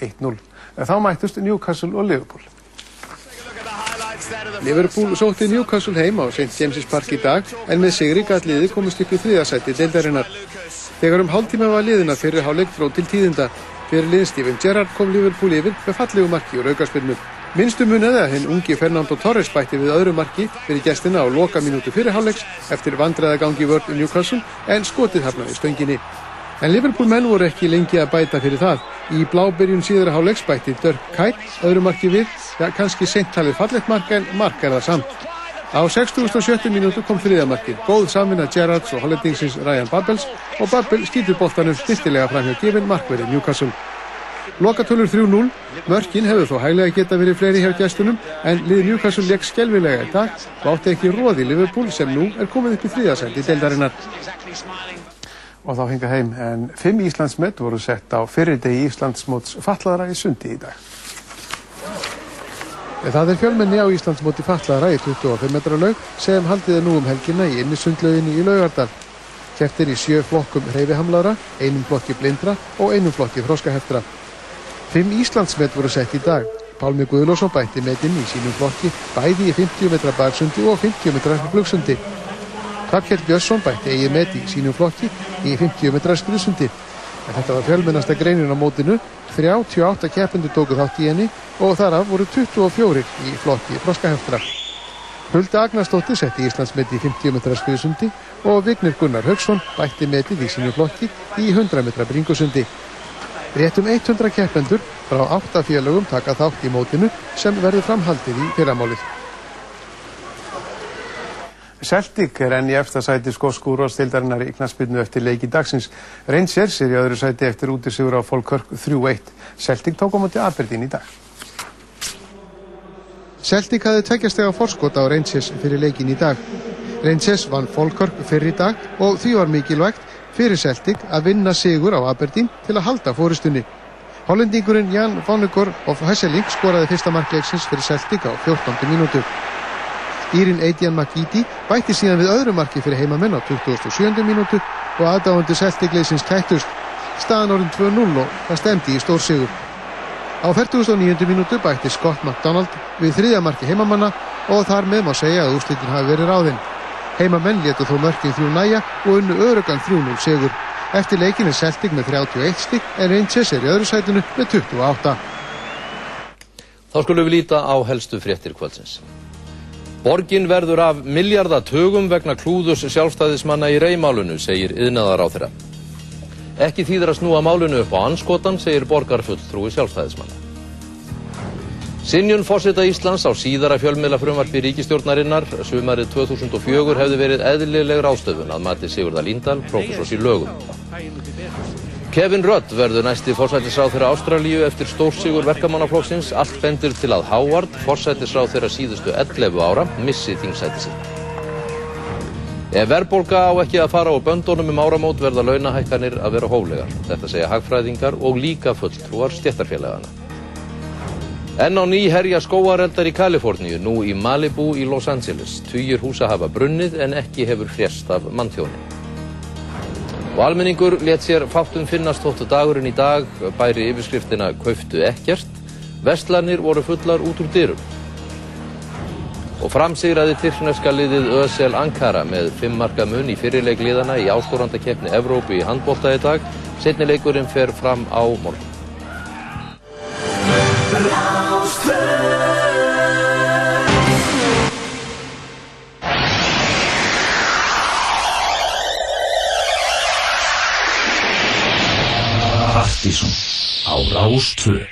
1-0. En þá mættust Newcastle og Liverpool. Liverpool sótti Newcastle heim á St. James's Park í dag en með sigri gæt liði komist upp í þriðasætti deildarinnar. Þegar um hálftíma var liðina fyrir hálfleik frá til tíðinda. Fyrir lið Steven Gerrard kom Liverpool yfir með fallegu marki úr aukarspilnu. Minnstu muniði að hinn ungi Fernando Torres bætti við öðru marki fyrir gestina á loka mínútu fyrir hálfleiks eftir vandræða gangi vörd um Newcastle en skotið hafnaði stönginni. En Liverpool menn voru ekki lengi að bæta fyrir það. Í blábyrjun síðara hálfleiks bætti Dirk Kuyt öðru marki við, ja, kannski seintalið fallet mark en mark er það samt. Á 60.70 mínútu kom þriðamarkið, góð samvinna Gerrards og hollendingsins Ryan Babels og Babel skýtur boltanum snittilega fram hjá gefin markverði Newcastle. Lokatölur 3-0, mörkin hefur þó hæglega geta verið fleiri hjá gæstunum en liði Newcastle legg skelvilega í dag og átti ekki róði Liverpool sem nú er komið upp í þriðasendi deildarinnar. Og þá hinga heim en fimm Íslandsmet voru sett á fyrirdegi Íslandsmóts falladara í sundi í dag. Það er fjölmenni á Íslandsmóti fallara í 25 metra laug sem haldið er nú um helgina í innisundlauginni í Laugardal. Keftir í sjö flokkum hreyfihamlara, einum flokki blindra og einum flokki þróskaheftra. Fimm Íslandsmet voru sett í dag. Pálmi Guðlósson bætti metinn í sínum flokki bæði í 50 metra barsundi og 50 metra flugsundi. Karkjell Björnsson bætti eigi met í sínum flokki í 50 metra skriðsundi. En þetta var fjölmennasta greinin á mótinu, 38 keppendur tóku þátt í henni og þar af voru 24 í flokki froskaheftra. Hulda Agnarsdóttir setti Íslandsmeti í 50 metra skriðsundi og Vignir Gunnar Högsson bætti metið í sínu flokki í 100 metra bringusundi. Réttum 100 keppendur frá 8 félögum taka þátt í mótinu sem verður framhaldið í fyrramálið. Celtic er enn í efsta sæti skósku úrvalstildarinnar í knaspinu eftir leiki dagsins. Rangers er í öðru sæti eftir útisigur á Falkirk 3-1. Celtic tók á móti Aberdeen í dag. Celtic hafði tveggjastega forskot á Rangers fyrir leikin í dag. Rangers vann Falkirk fyrir í dag og því var mikilvægt fyrir Celtic að vinna sigur á Aberdeen til að halda fórustunni. Hollendingurinn Jan Vonnegur og Hesseling skoraði fyrsta markleiksins fyrir Celtic á 14. mínútu. Írin Eidjan Makiti bætti síðan við öðru marki fyrir heimamenn á 27. mínútu og aðdáðandi Celtic-leysins kættust. Staðan orðin 2-0 og það stemdi í stórsigur. Á 49. mínútu bætti Scott McDonald við þriðja marki heimamanna og þar með má segja að úrslitin hafi verið ráðinn. Heimamenn letu þó mörkin þrjú næja og unnu örugan 3-0 sigur. Eftir leikin er Celtic með 31 stygg en Rangers er í öðru sætunu með 28. Þá skulum við líta á helstu fréttir kvöldsins. Borgin verður af miljardatögum vegna klúðus sjálfstæðismanna í reymálunu, segir yðnaðar á þeirra. Ekki þýðir að snúa málunu upp á anskotan, segir borgarfulltrúi sjálfstæðismanna. Sinjun fórseta Íslands á síðara fjölmiðla frumvarfi ríkistjórnarinnar sumarið 2004 hefði verið eðlileg ráðstöfun að mati Sigurða Líndal, professors í lögum. Kevin Rudd verður næsti fórsættisráð þeirra Ástralíu eftir stórsigur verkamannaflokksins. Allt bendur til að Howard, fórsættisráð þeirra síðustu 11 ára, missi þingsæti sitt. Ef verðbólka á ekki að fara á böndunum um áramót verða launahækkanir að vera hóflegar. Þetta segja hagfræðingar og líka fulltrúar stjættarfélagana. Enn á ný herja skóareldar í Kaliforníu, nú í Malibu í Los Angeles. Týjur húsa hafa brunnið en ekki hefur frjest af manntjóni. Og almenningur let sér fátum finnast þóttu dagurinn í dag bæri yfirskriftina Kauftu ekkert. Vestlanir voru fullar út úr dyrum. Og framsigraði tyrkneska liðið Ösel Ankara með fimm marka mun í fyrirleik liðana í áskorandakefni Evrópu í handbólta í dag. Setni leikurinn fer fram á morgun. Partíson á Rástvö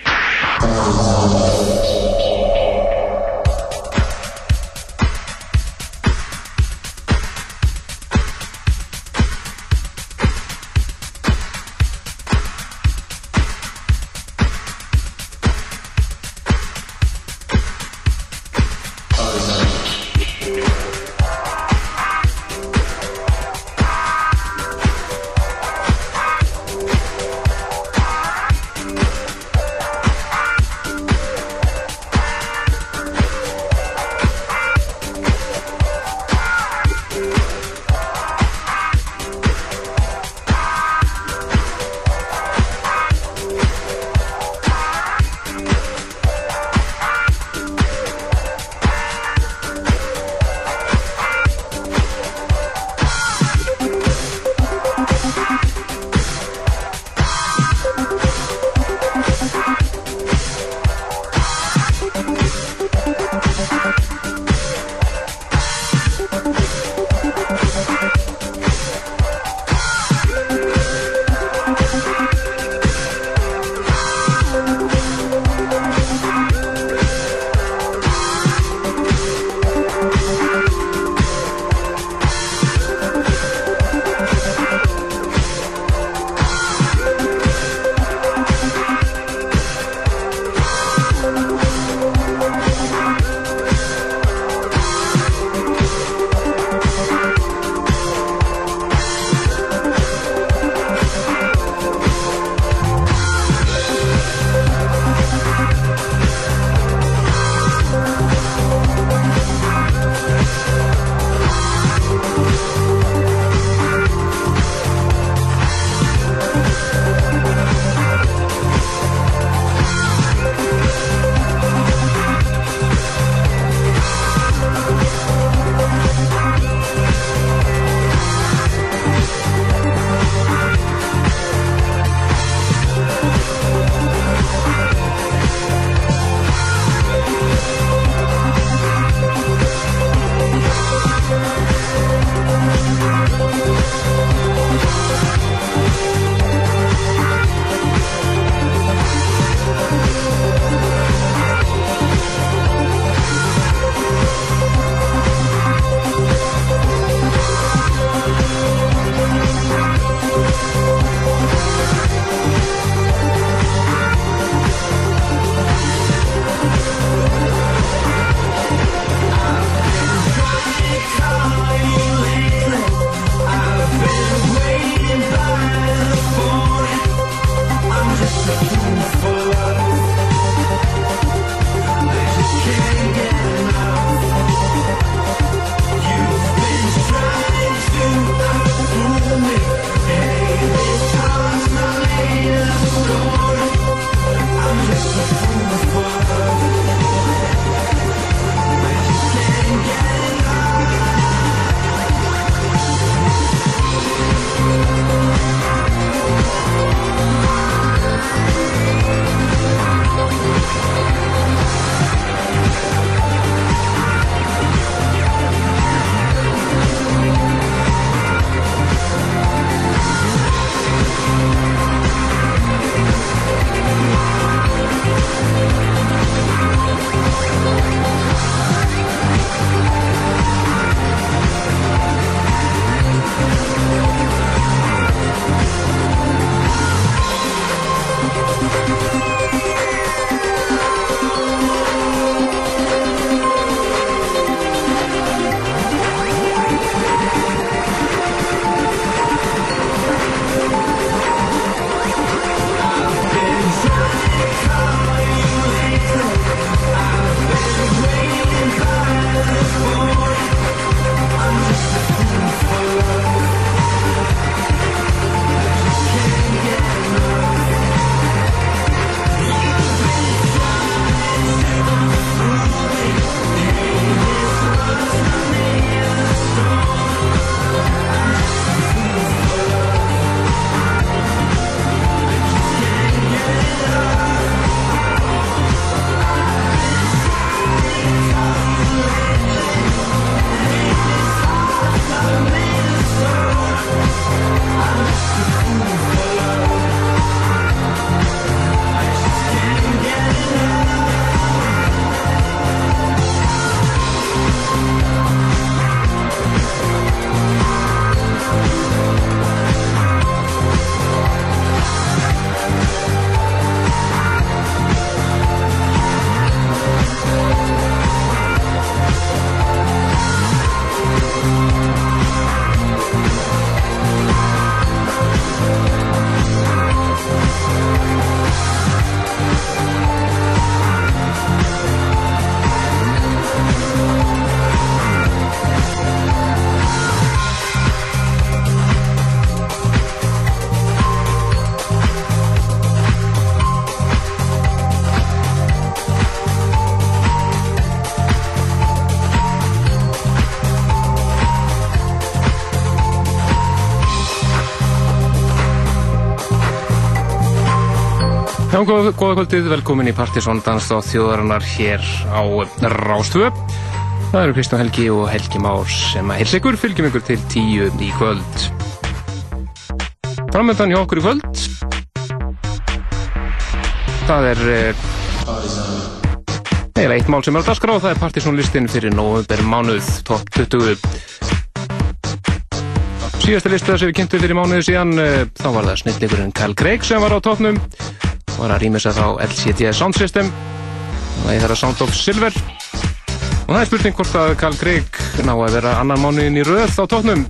Já, góða, kvöldið, velkomin í Partisón Danstáð þjóðarinnar hér á Rástvö. Það eru Kristján Helgi og Helgi Már sem að heilsa ykkur, fylgjum ykkur til tíu í kvöld. Framöndan hjá okkur í kvöld. Það er eh, eiginlega eitt mál sem er á dasgrá, það er Partisónlistin fyrir november mánuð, topp 20. Síðasta lista sem við kynntum fyrir mánuði síðan, eh, þá var það snillleikurinn Carl Craig sem var á toppnum var að rýmisa þá LCD Sound System. Og það er það Sound of Silver. Og það er spurning hvort að Carl Craig ná að vera annan mánuðin í röð á tóknum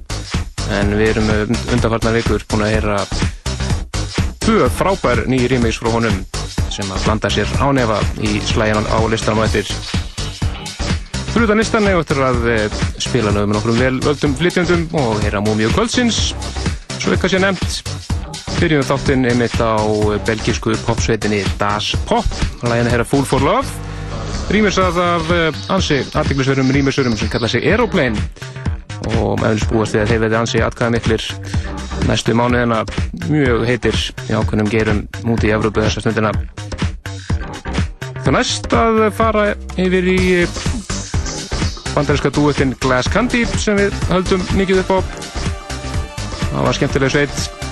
en við erum undarfarnar vikur búin að heyra tvö frábær nýjir remix frá honum sem að blanda sér ánefa í slæjan á listanum og eftir. Fyrir utan listan eða eftir að eh, spila lögum með nokkrum vel völdum flytjandum og heyra múmi og kvöldsins. Svo eitthvað sé nefnt Byrjum þáttinn einmitt á belgísku popsveitinni Das Pop. Lægin er Fool for Love. Rýmisað af eh, ansi artiklisverum rýmisverum sem kalla sig Aeroplane. Og meðlust búast við að þeir veði ansi atkvæða miklir næstu mánuðina. Mjög heitir í ákveðnum gerum múti í Evrópu þessa stundina. Það næst að fara yfir í bandarinska dúettinn Glass Candy sem við höldum mikið upp á. Það var skemmtileg sveit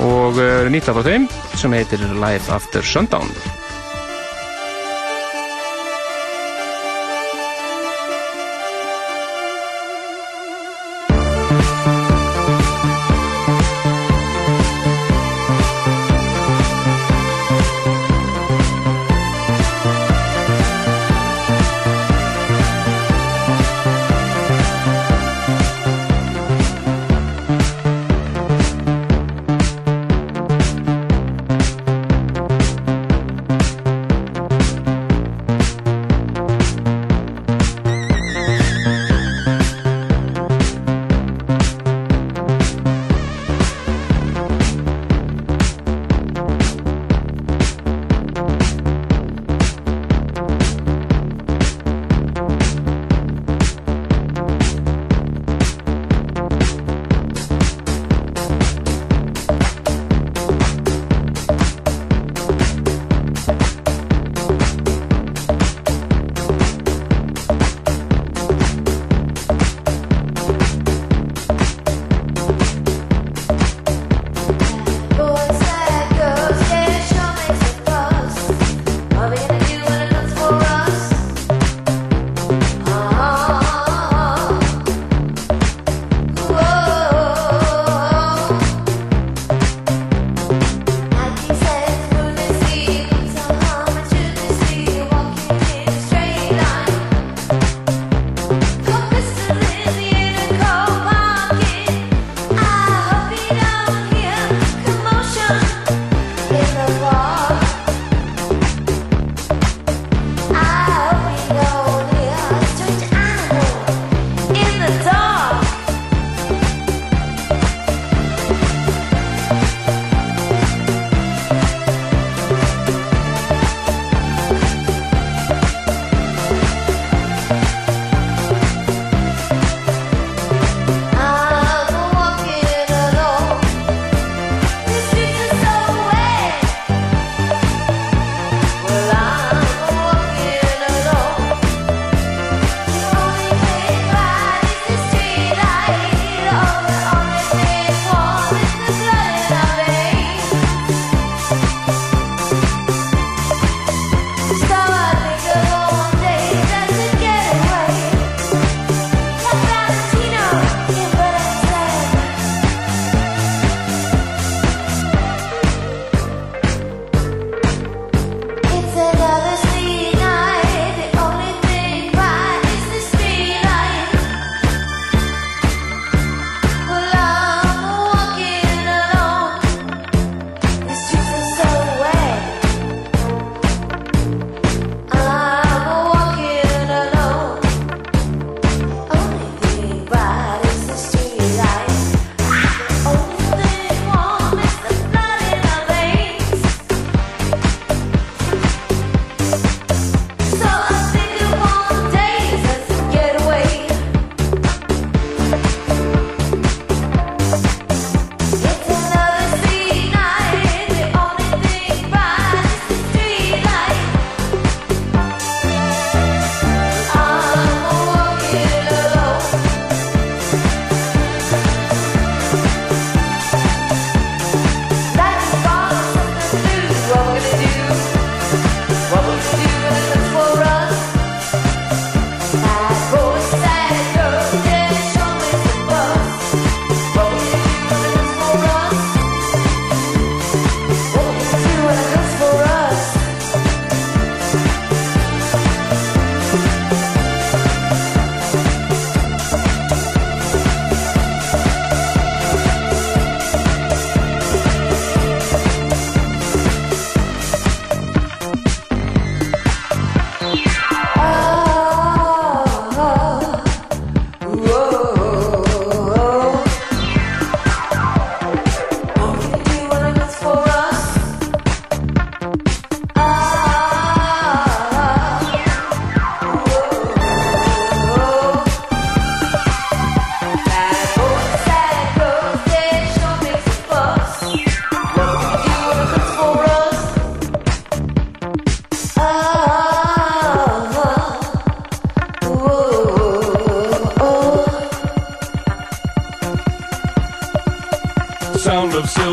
og eh, nýtt af þeim sem heitir Life After Sundown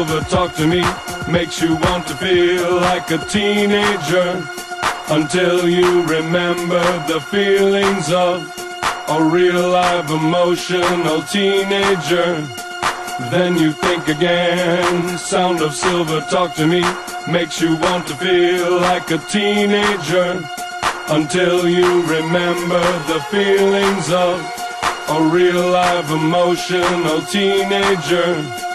silver talk to me makes you want to feel like a teenager until you remember the feelings of a real live emotional teenager. Then you think again, sound of silver talk to me makes you want to feel like a teenager until you remember the feelings of a real live emotional teenager.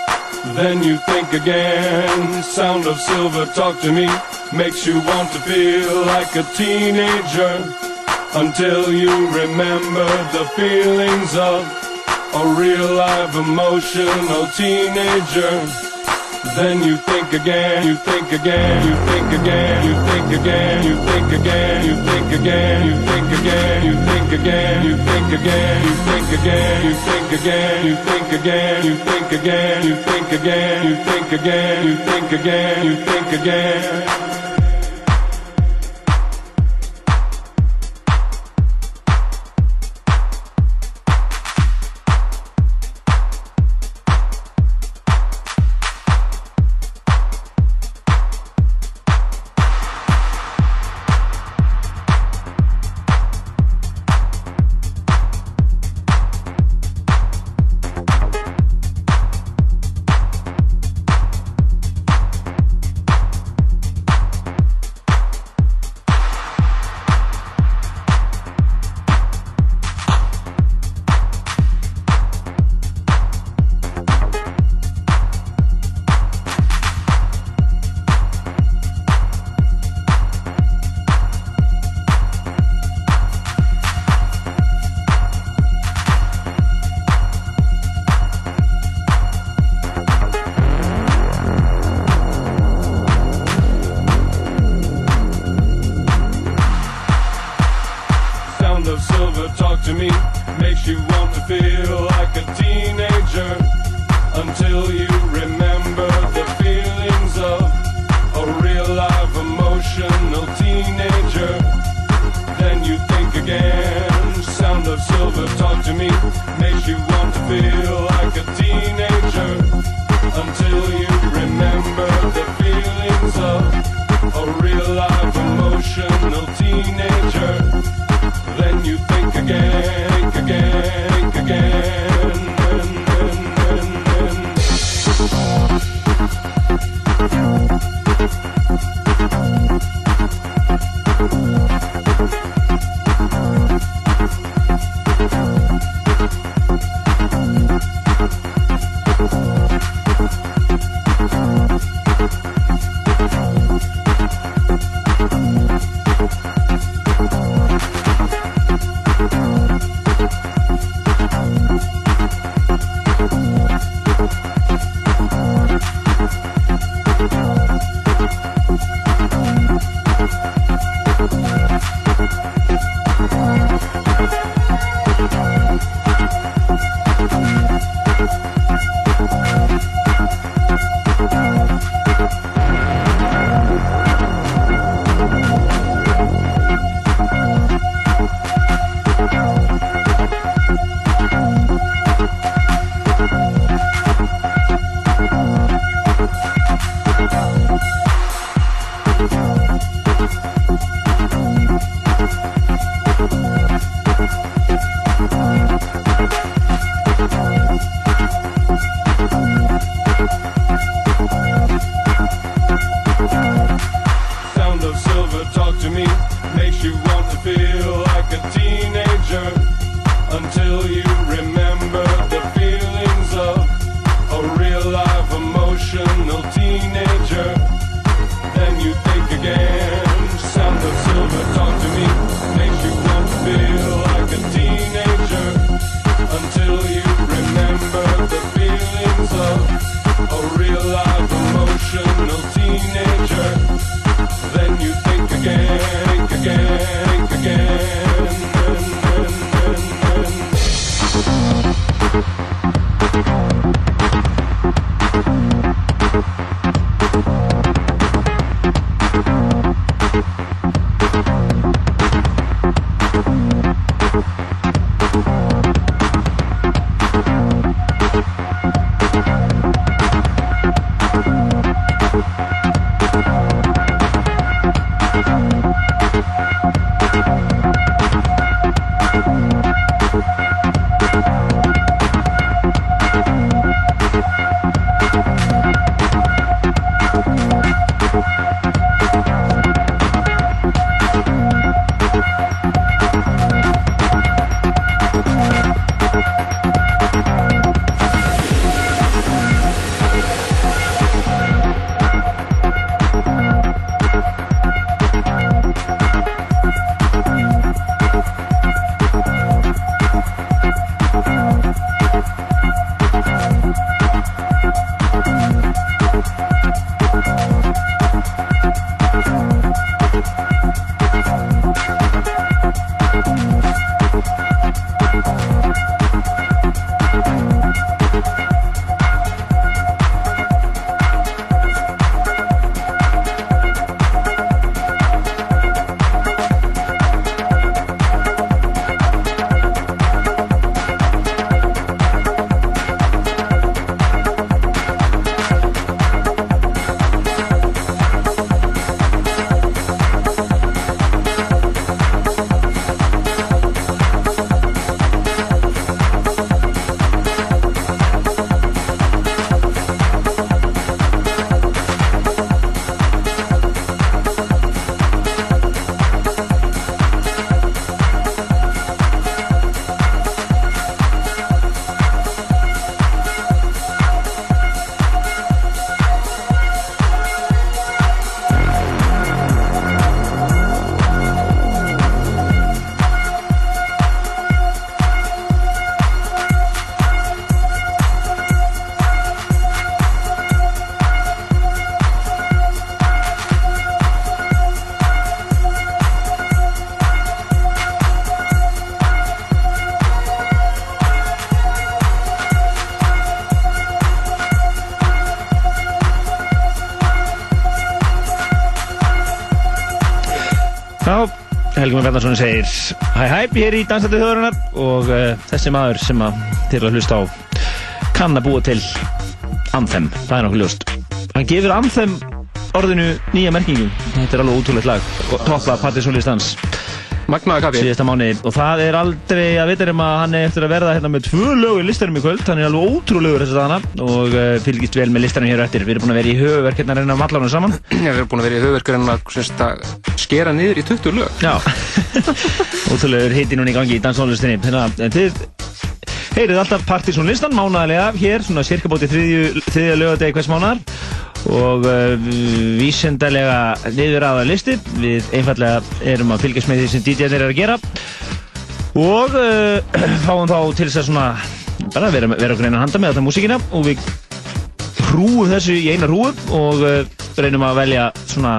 Then you think again, sound of silver talk to me. Makes you want to feel like a teenager. Until you remember the feelings of a real live emotional teenager. Then you think again, you think again, you think again, you think again, you think again, you think again, you think again, you think again, you think again, you think again, you think again, you think again, you think again, you think again, you think again, you think again, you think again. Bjarnarsson segir Hæ hæ, er í Dansættu þjóðurinnar og uh, þessi maður sem að til að hlusta á kann að búa til Anthem, það er nokkuð ljóst. Hann gefur Anthem orðinu nýja merkingu Þetta er alveg ótrúleitt lag Topla Partisolistans Magnaða kaffi. síðasta mánu og það er aldrei að vita um að hann er eftir að verða hérna með tvö lög í listanum í kvöld, hann er alveg ótrúlegur þess að dana og uh, fylgist vel með listanum hér eftir. Við erum búin að vera í höfuverk hérna að reyna að malla hann saman. Já, að að, að skera niður í 20 lög. Já, ótrúlegur hitti núna í gangi í dansónlistinni Þannig að þið heyrið alltaf Partizón listan mánaðarlega hér, svona cirka bóti þriðju, þriðja lögadegi hvers mánaðar. Og uh, vísendalega niðurraða listi við einfallega erum að fylgjast með því sem DJ-nir er að gera. Og uh, fáum þá til þess að svona bara vera, vera okkur einan handa með þetta músíkina. Og við hrúum þessu í eina hrúum og uh, reynum að velja svona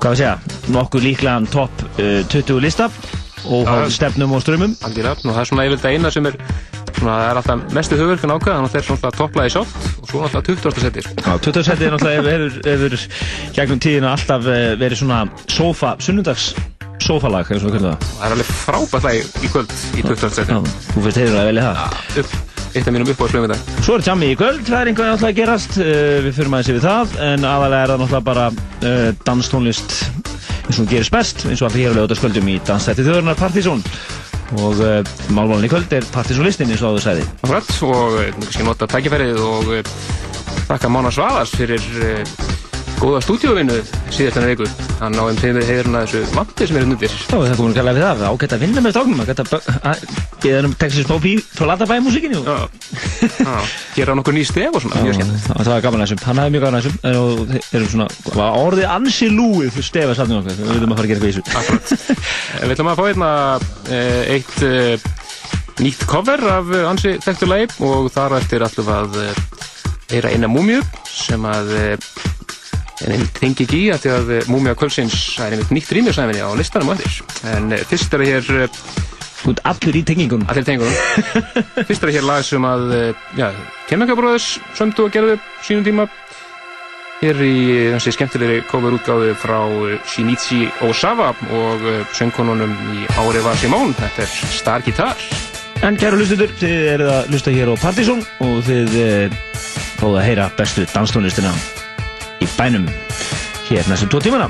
hvað við segja, nokkuð líklegan topp uh, 20 lista og Já. háð stefnum og strömmum Algjörlega, og það er svona yfirlega eina sem er svona, það er alltaf mestu höfverkun ákveð þannig að það er svona topplaði sjátt og svo náttúrulega 20. seti sko. Já, 20 setið er náttúrulega hefur, hefur gegnum tíðina alltaf eh, verið svona sofa, sunnundags sofalag, og það. og það er alveg frábært lag í kvöld í 20. seti Já, þú finnst hefur að velja það. upp, eitt af mínum uppáðslöfum í dag Svo er jammi í kvöld, það er einhvern veginn alltaf að gerast, uh, við maður sér við það, en aðalega er það náttúrulega bara uh, danstónlist eins og hún gerist best, eins og alltaf hér á lögutaskvöldum í Dansætti þjóðurnar Partizón. Og uh, málmálun í kvöld er Partizónlistin eins og áður sæði. Akkurat, og eh, kannski nota tækifærið og eh, þakka Mána Svavars fyrir góða stúdíóvinnu síðast enn viku. Hann náðum til við heiðurinn að þessu vanti sem er hérna undir. Já, það komin að kalla við það, ágætt að vinna með stráknum, ágætt að geða um Texas Pop í frá Latabæ músíkinni og Já, já, gera nokkur ný stef og svona, mjög skemmt. það var gaman að þessum, hann hafði mjög gaman að þessum. Og þeir eru svona, var orðið ansi lúið fyrir stefa safnum okkar, við veitum að fara að gera eitthvað í þessu. Við að hérna eh, eitt eh, nýtt cover af eh, ansi þekktu leip og þar á eftir við að eh, heyra eina múmiu sem að eh, en einmitt tengi ekki í að því að eh, múmia kvöldsins er einmitt nýtt rýmjörsæfinni á listanum á eftir. En eh, fyrst er það hér eh, Þú ert allur í tengingunum. Allir tengunum. fyrst er það hér lag sem að eh, Chemical Brothers sömdu og gerðu sínum tíma. Hér í eh, þessi skemmtilegri coverútgáðu frá eh, Shinichi Osawa og eh, söngkonunum í Ári var Simón þetta er Star Guitar. En kæru hlustuður, þið eruð að hlusta hér á Partizón og þið fáðu að heyra bestu danstónlistina. í bænum. Hér næstum tvo tímana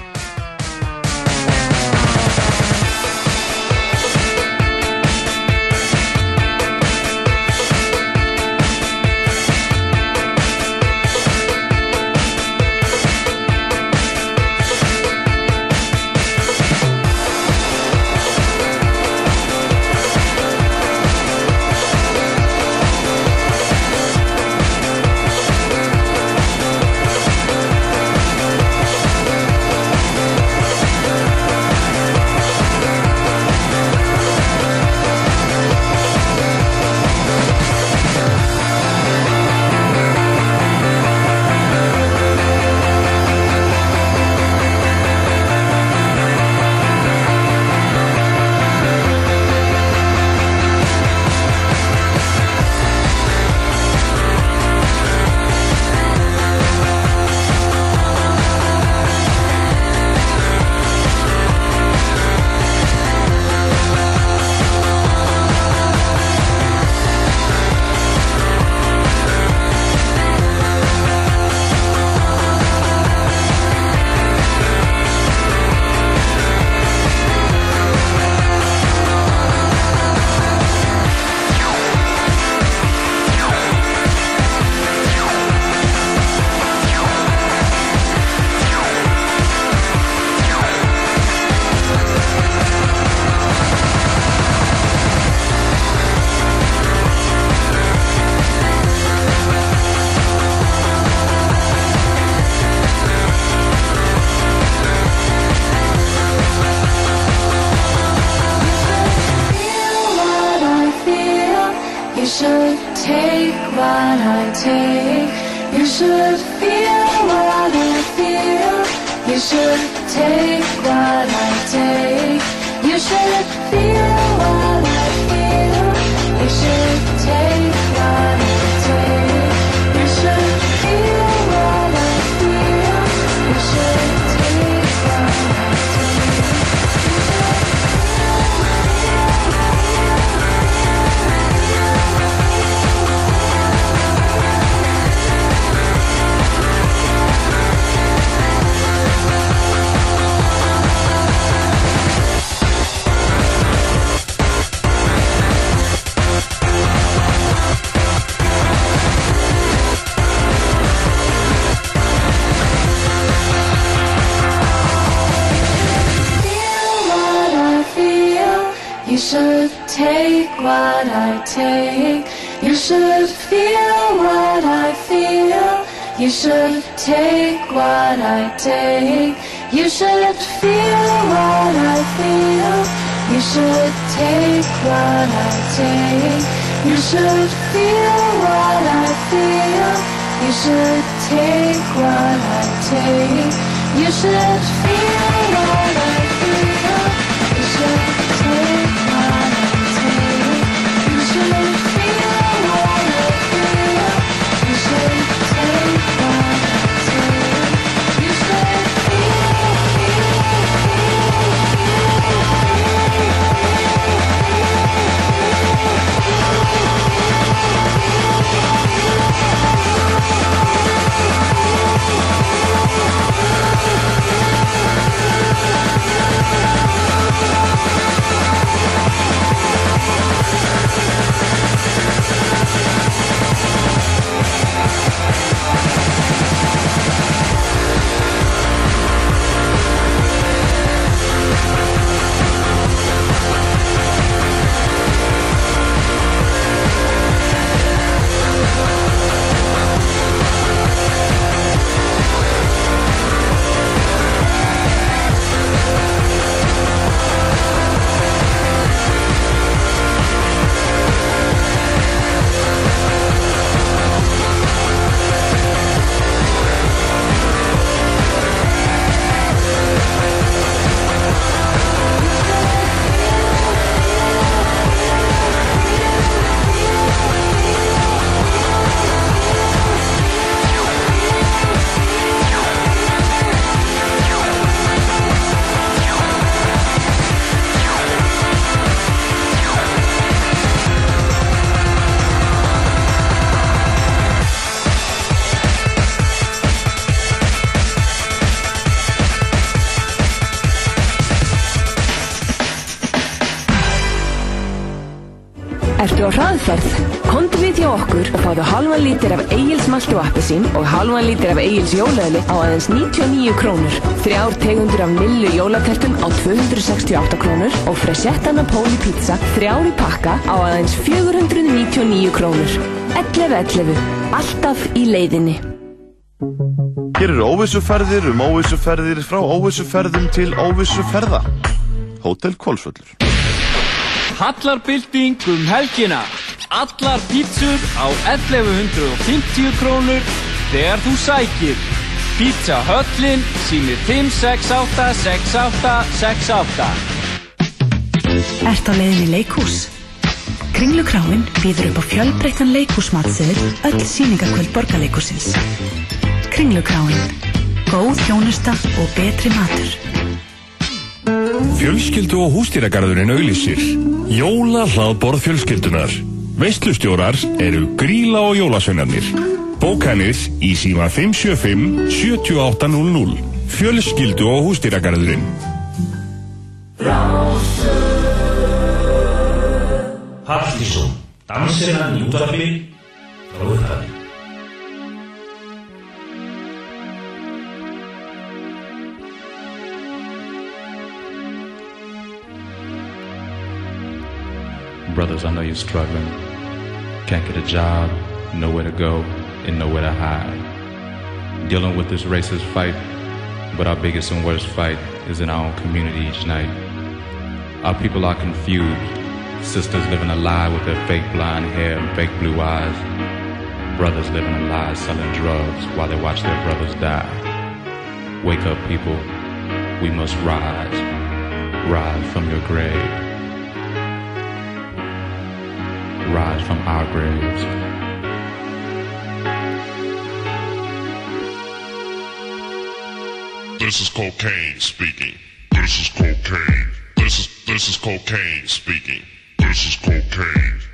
Appisín og halvan lítir af Egil's Jólaöli á aðeins 99 krónur. Þrjár tegundur af Lillu jólatertum á 268 krónur og Fresettana Poli Pizza þrjár í pakka á aðeins 499 krónur. 11.11. Alltaf í leiðinni. Hér eru óvissuferðir um óvissuferðir frá óvissuferðum til óvissuferða. Hótel Kolsvöllur. Hallarbylting um helgina. Allar pítsur á 1150 krónur þegar þú sækir. Pizza Höllin símir 5686868. Ert á leiðinni í leikhús? Kringlukráin býður upp á fjölbreyttan leikhúsmatseðil öll sýningakvöld borgarleikhúsins. Kringlukráin. Góð þjónusta og betri matur. Fjölskyldu og hústýragarðurinn auglýsir Jóla hlaðborð fjölskyldunar Veistlustjórar eru Gríla og Jólasveinarnir. Bókanið í síma 575 7800 Fjölskyldu og hústýragarðurinn Hallísson, dansinnan í útvarfi frá Brothers, I know you're struggling. Can't get a job, nowhere to go, and nowhere to hide. Dealing with this racist fight, but our biggest and worst fight is in our own community each night. Our people are confused. Sisters living a lie with their fake blonde hair and fake blue eyes. Brothers living a lie selling drugs while they watch their brothers die. Wake up, people. We must rise. Rise from your grave. Rise from our graves. This is cocaine speaking. This is cocaine. This is this is cocaine speaking. This is cocaine.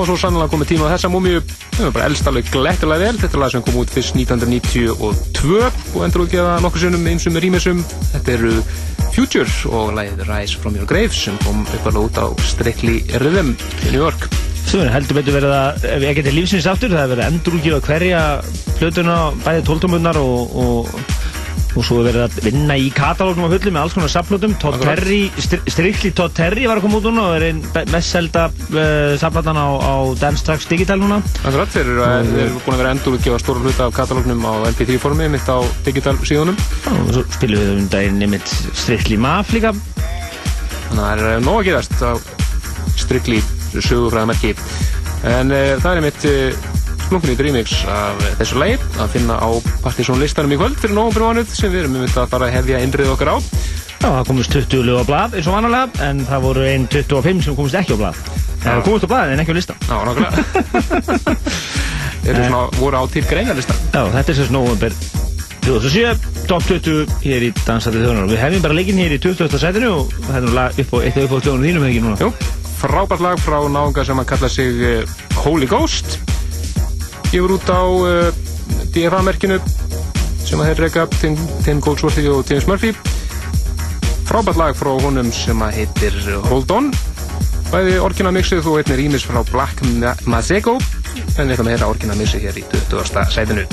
Var svo sannlega komið tíma á þessa múmiu það var bara elst alveg glettilega vel. Þetta er lag sem kom út fyrst 1992 og endur útgeða nokkur sinnum eins og með rýmisum þetta eru Future og lagið Rise From Your Grave sem kom uppalega út á Strictly Rhythm í New York. Er heldur betur verið að, ef ég geti lífsins aftur, það er verið að endurúkjöfa hverja plötuna, bæði tóltómunnar og, og, og svo er verið að vinna í katalógnum á fullu með alls konar sapplötum. Todd. Terry, Stri- Strictly Todd Terry var að koma út núna og er einn mest selda uh, sapplatan á, á Dance Tracks Digital núna. Akkurat, þeir eru, búin að vera endur útgefa stóra hluta af katalógnum á MP3 formi mitt á digital síðunum. Og svo spilum við um daginn nefnitt Strictly Maf líka. Þannig að það er nóg að gerast á Strictly sögufræðamerki. En uh, það er uh, splunkunýtt remix af eh, þessu lagi að finna á Partiðsson listanum í kvöld fyrir nógum mánuð sem við erum um að fara að hefja innrið okkar á. Já, það komist 20 lög á blað eins og vanalega, en það voru einn 25 sem komist ekki á blað. Það komist á blað en ekki á listan. Já, nákvæmlega. Þeir eru svona, voru á til greinarlistan. Já, þetta er sérst november 2007, top 20 hér í Dansætið þjóðunar. Við hefum bara leikinn hér í 20. sætinu og þetta er lag upp á eitt upp á hljóðunum þínum hefði ekki núna. Jú, frábært lag frá náunga sem að kalla sig uh, Holy Ghost. Gefur út á uh, DFA-merkinu sem að þeir reyka Tim, Tim Goldsworthy og James Murphy. Frábært lag frá honum sem að heitir Hold On. Bæði orginamixið þú heitir ímis frá Black Ma- Mazego en við ætlum að heyra orginamixið hér í 20. sætinu.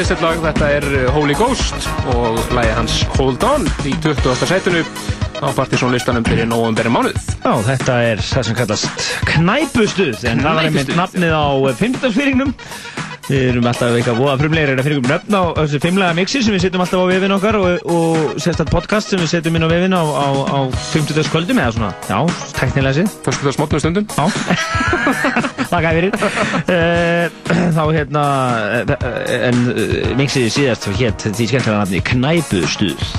Æðislegt lag, þetta er uh, Holy Ghost og lagi hans Hold On í 20. sætinu á Partisón listanum fyrir nóvemberi mánuð. Já, þetta er það sem kallast knæpustuð, en það var einmitt Knæpustuð, nafnið á fimmtagsfyrirgnum. Við erum alltaf eitthvað frumlegir að fyrir um nöfn á þessu fimmlega mixi sem við setjum alltaf á vefin okkar og, og sérstætt podcast sem við setjum inn á vefin á, á, á 50. kvöldum eða svona, já, teknilega sér. Fyrstu það smotnu stundum? Já. Þakka fyrir. Eh, Þá hérna, eh, en eh, mixið síðast hétt því skemmtilega nafni knæpustuð.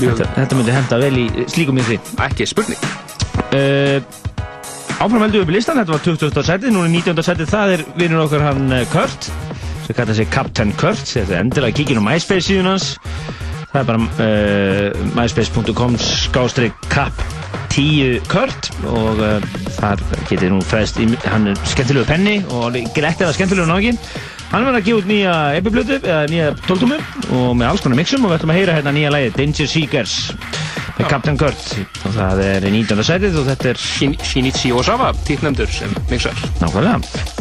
Þetta, þetta myndi henda vel í slíkum mixi. Ekki spurning. Uh, áfram heldum við upp í listan, þetta var 20. setið, núna er 19. setið, það er vinnur okkar hann eh, Kurt, sem kallar sig Captain Kurt, þetta er endilega kíkin á MySpace síðan hans, það er bara uh, myspace.com skástrík cap 10 Kurt og uh, þar getið nú fræðist, í, hann er skemmtilegu penni og greitt eða skemmtilegu nági. Hann er verið að gefa út nýja epiplötu, eða nýja tóltumu og með alls konar mixum og við ætlum að heyra hérna nýja lagi Danger Seekers með Captain Kurt það er í 19. sætið og þetta er Shinichi Osawa, títnefndur sem mixar. Nákvæmlega.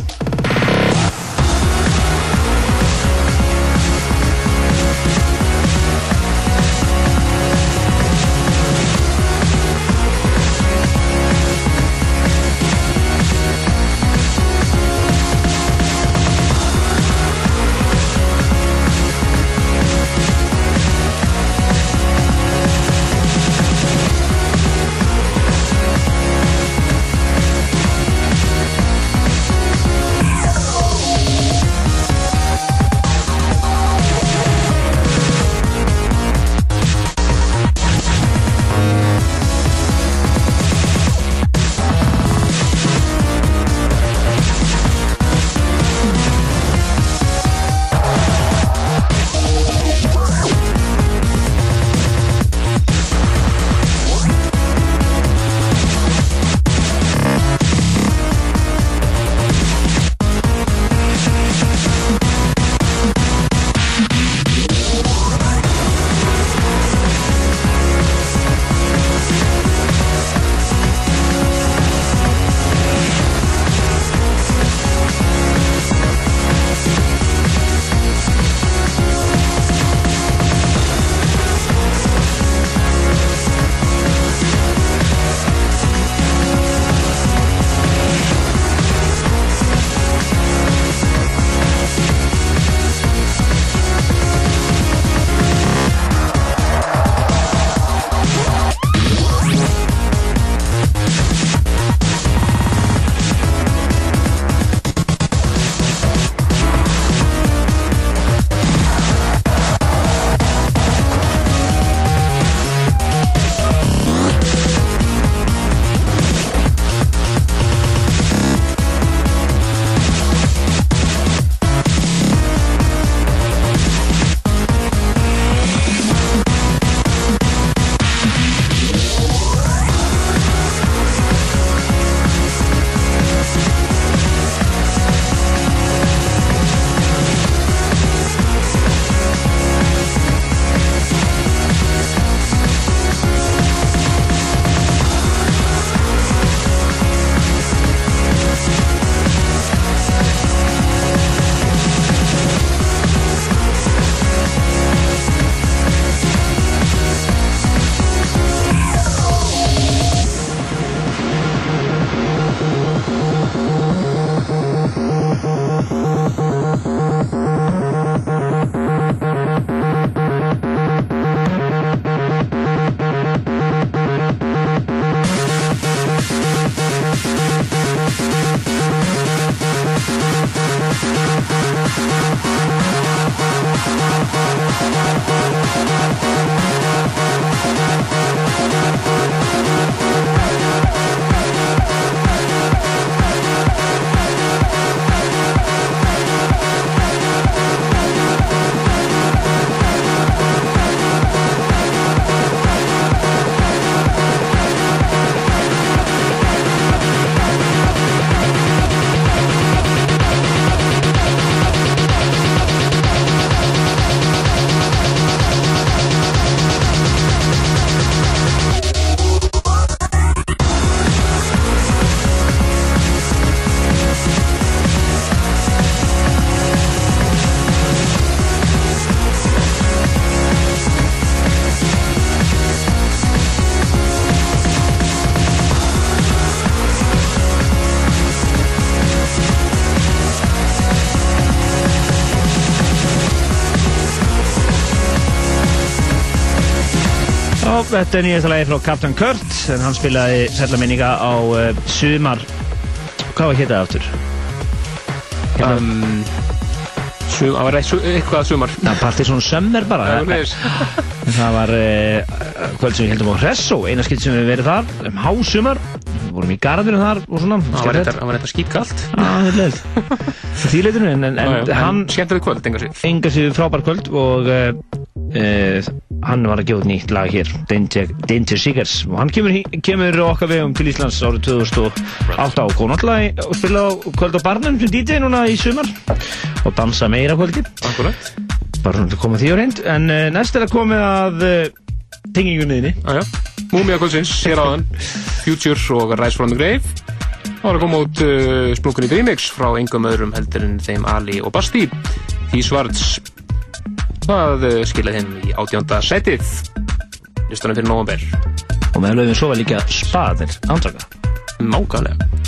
Þetta er nýjasta lagi frá Captain Kurt en hann spilaði sætla minninga á uh, sumar. Hvað var héttað aftur? Um, sum, það var eitt- eitthvað sumar. Það Partisan Summer bara. Það var uh, kvöld sem við heldum á Hressó eina skipt sem við verið þar um hásumar. Við vorum í garðinu þar og svona. Það var eitthvað, Já, það er leitinu, en, en, en en hann... Skemmtilegt kvöld, enga sér frábær kvöld og uh, hann var að gefa nýtt lag hér, Danger, Seekers. Og hann kemur, kemur okkar vegum til Íslands árið 2008 og kom náttúrulega og spila kvöld á barnum sem DJ núna í sumar og dansa meira kvöldi. Akkurat. Bara svona til að koma því á reynd. En uh, næst er að komið að uh, tengingunniðinni. Jájá. Múmia kvöldsins, hér áðan, Future og Rise from the Grave. Það var að koma út uh, splunkunni remix frá engum öðrum heldur en þeim Ali og Basti. Því Svarts. Það uh, skilaði þeim í átjönda setið. Listanum fyrir november. Og með lögum svo var líka spaðir ándraka. Mákvæmlega.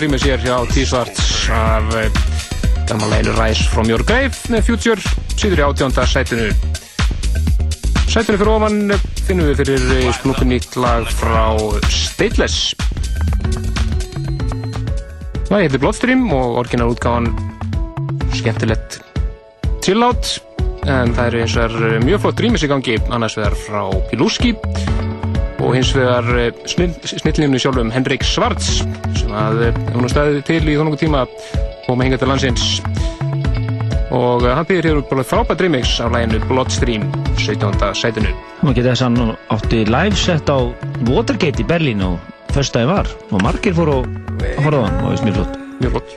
Rýmis hér hjá T-Svarts af eh, gammal einu Rise from Your Grave með Future síður í átjónda sætinu. Sætinu fyrir ofan eh, finnum við fyrir eh, splungun nýtt lag frá Stateless. Það heitir Bloodstream og orginal útgáfan skemmtilegt chillout en það eru eins og er mjög flott rýmis í gangi annars vegar frá Piluski og hins vegar snillinu sjálfum Henrik Svarts að eh, hún har staðið til í þónungu tíma og með hinga til landsins. Og eh, hann býðir hér bara frábært remix af læginu Bloodstream 17. sætinu. Má geta þess að hann átti live set á Watergate í Berlín og fyrstæði var. Og margir fóru að horfa á hann og það er mjög flott. Mjög flott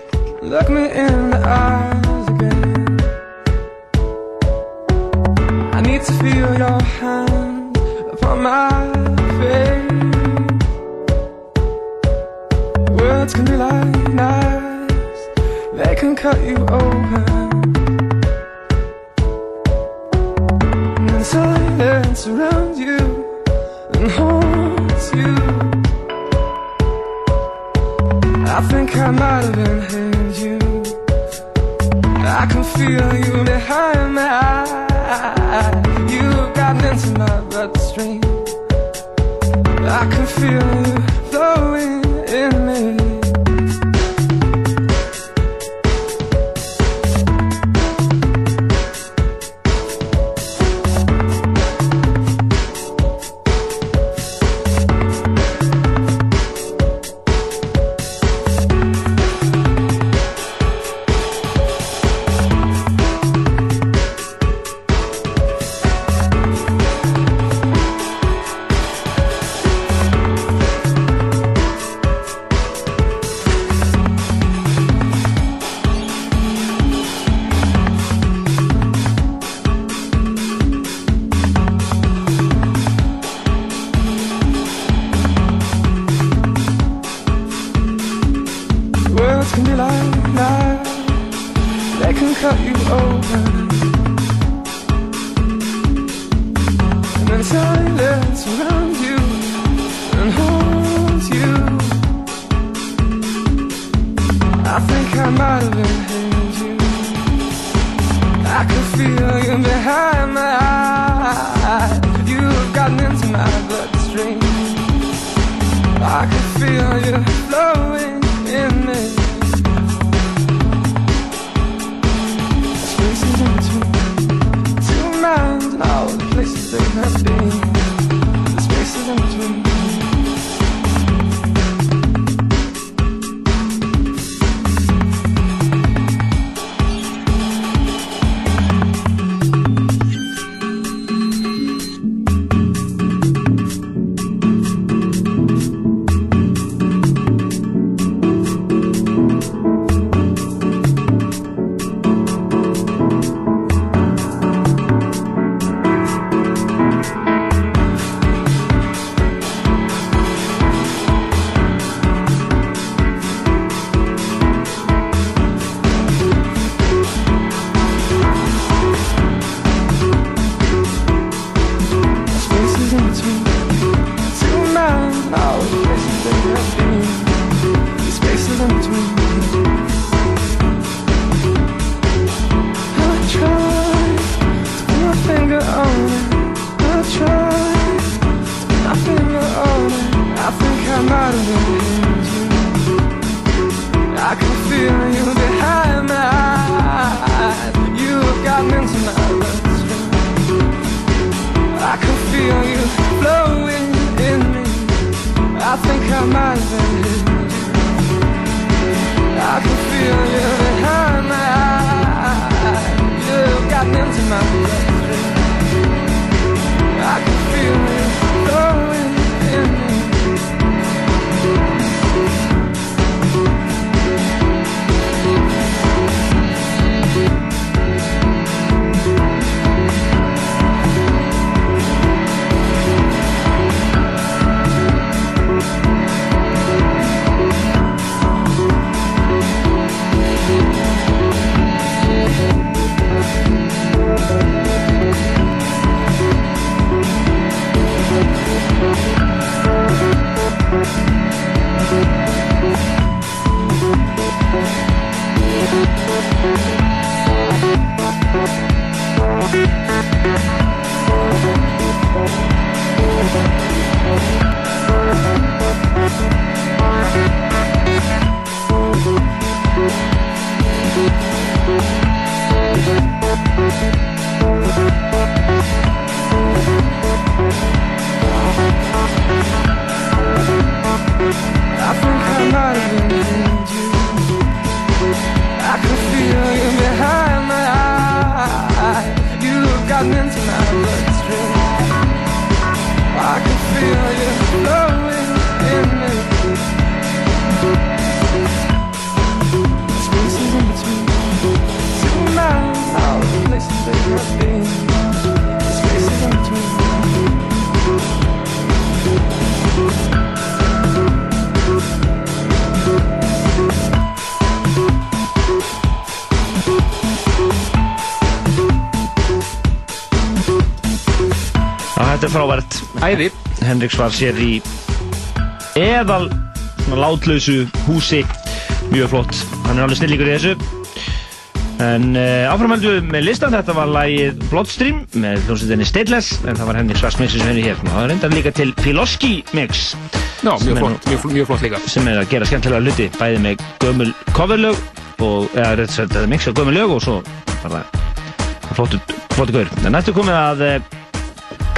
Henriks var sér í eðal látlausu húsi. Mjög flott, hann er alveg snillíkur í þessu. En uh, áframhaldu með listan, þetta var lagið Bloodstream með hljómsveitinni Stateless en það var Henrik Svars mixi sem henni hér. Og það reyndar líka til Piloski mix. Já, mjög flott, mjög, mjög flott líka. sem er að gera skemmtilega hluti bæði með gömul coverlög og, eða rétt sagt, þetta er mix af gömul lög og svo var það flottu, flottu gaur. En næstu komið að uh,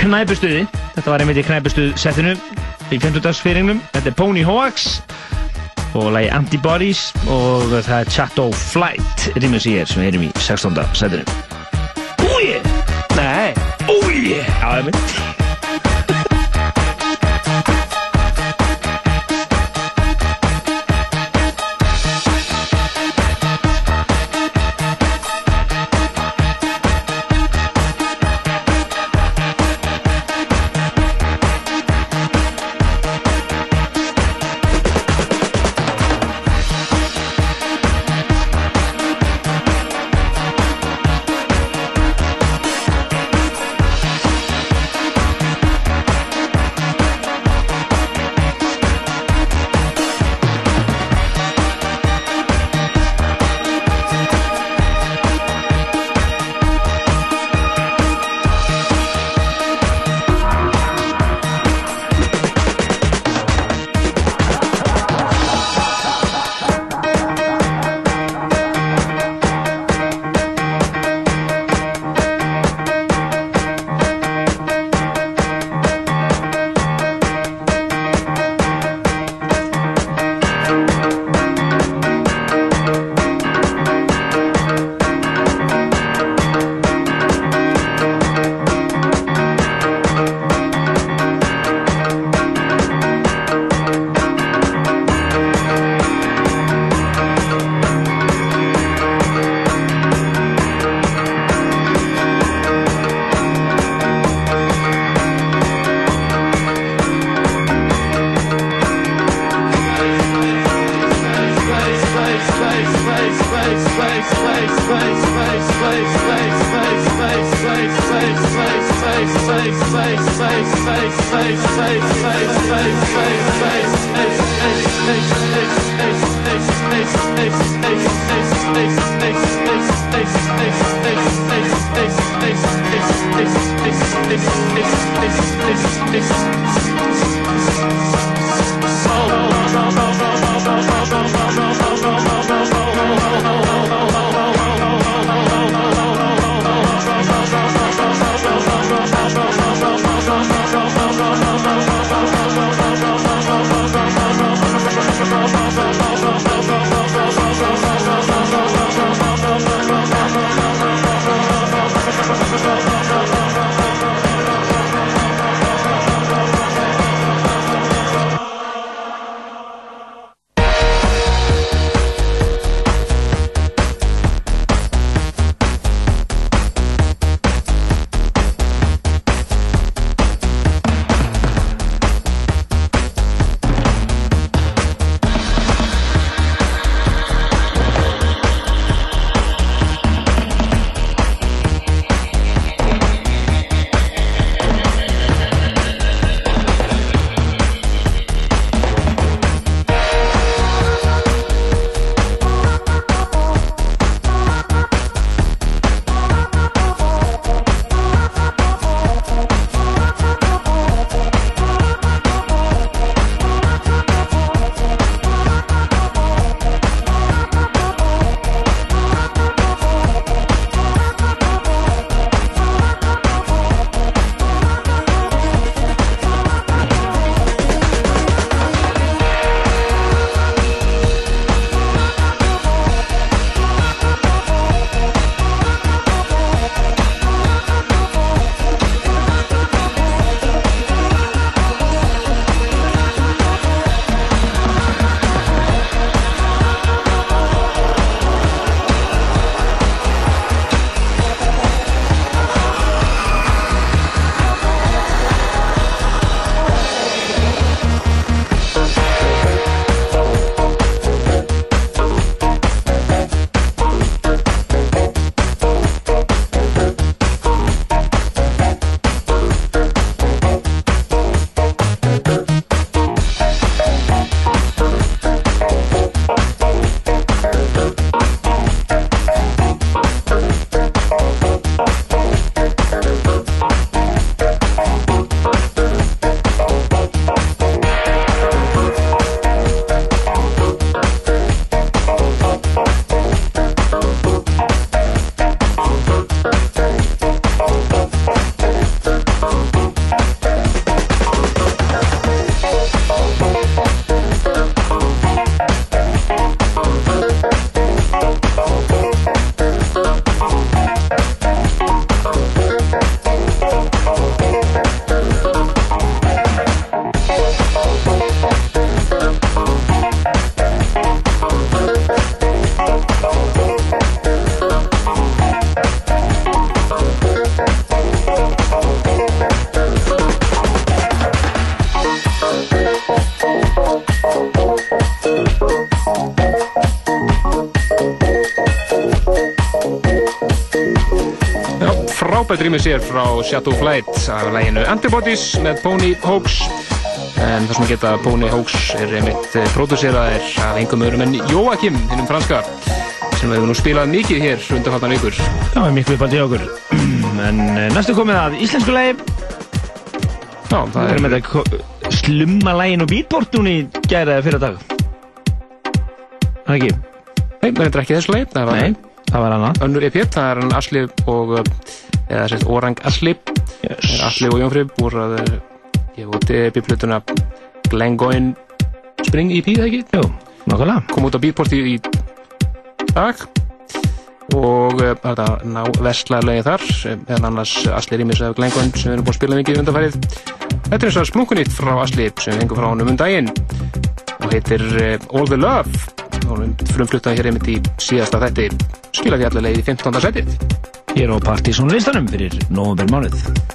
knæpustuði, þetta var einmitt í knæpustuð settinu í 50 dagsfýringnum, þetta er Pony Hoax og lagi Antibodies og það er Chateau Flight rýmur sér hér sem við heyrum í 16. setinu. Yeah! Nei! Oh yeah! Já, einmitt. frábært rýmið sér frá Shadow Flight af læginu Antibodies með Pony Hoax. En það sem geta Pony Hoax er einmitt pródúseraðir af engum öðrum en Joachim, hinnum franska sem við hefum nú spilað mikið hér undanfattan vikur. Já, miklu uppaldi hjá okkur. En eh, næstu komið að íslensku lagi. Já, það er með þetta slumma lagin og beatport núni gæra fyrir dag. Það ekki? Nei, það er ekki þessu leið það var, Nei, það var annað. Önnur EP, það er hann Asli og uh, eða sérst Orang Asli yes. Asli og Jónfrið voru að gefa út EP-plötuna Glengoyne Spring EP, það ekki? Jú, nokkulega Kom út á Beatport í, dag. Og uh, þetta ná vestlaðlega þar en annars Asli Rýmis af Glengoyne sem við erum búin að spila mikið undanfærið Þetta er eins og splunkunýtt frá Asli sem við hengum frá honum um daginn. Og heitir uh, All the Love. Og við frumfluttaði hér einmitt í síðasta þætti. Skila því allavega í 15. setið Hér á Partizón listanum fyrir november mánuð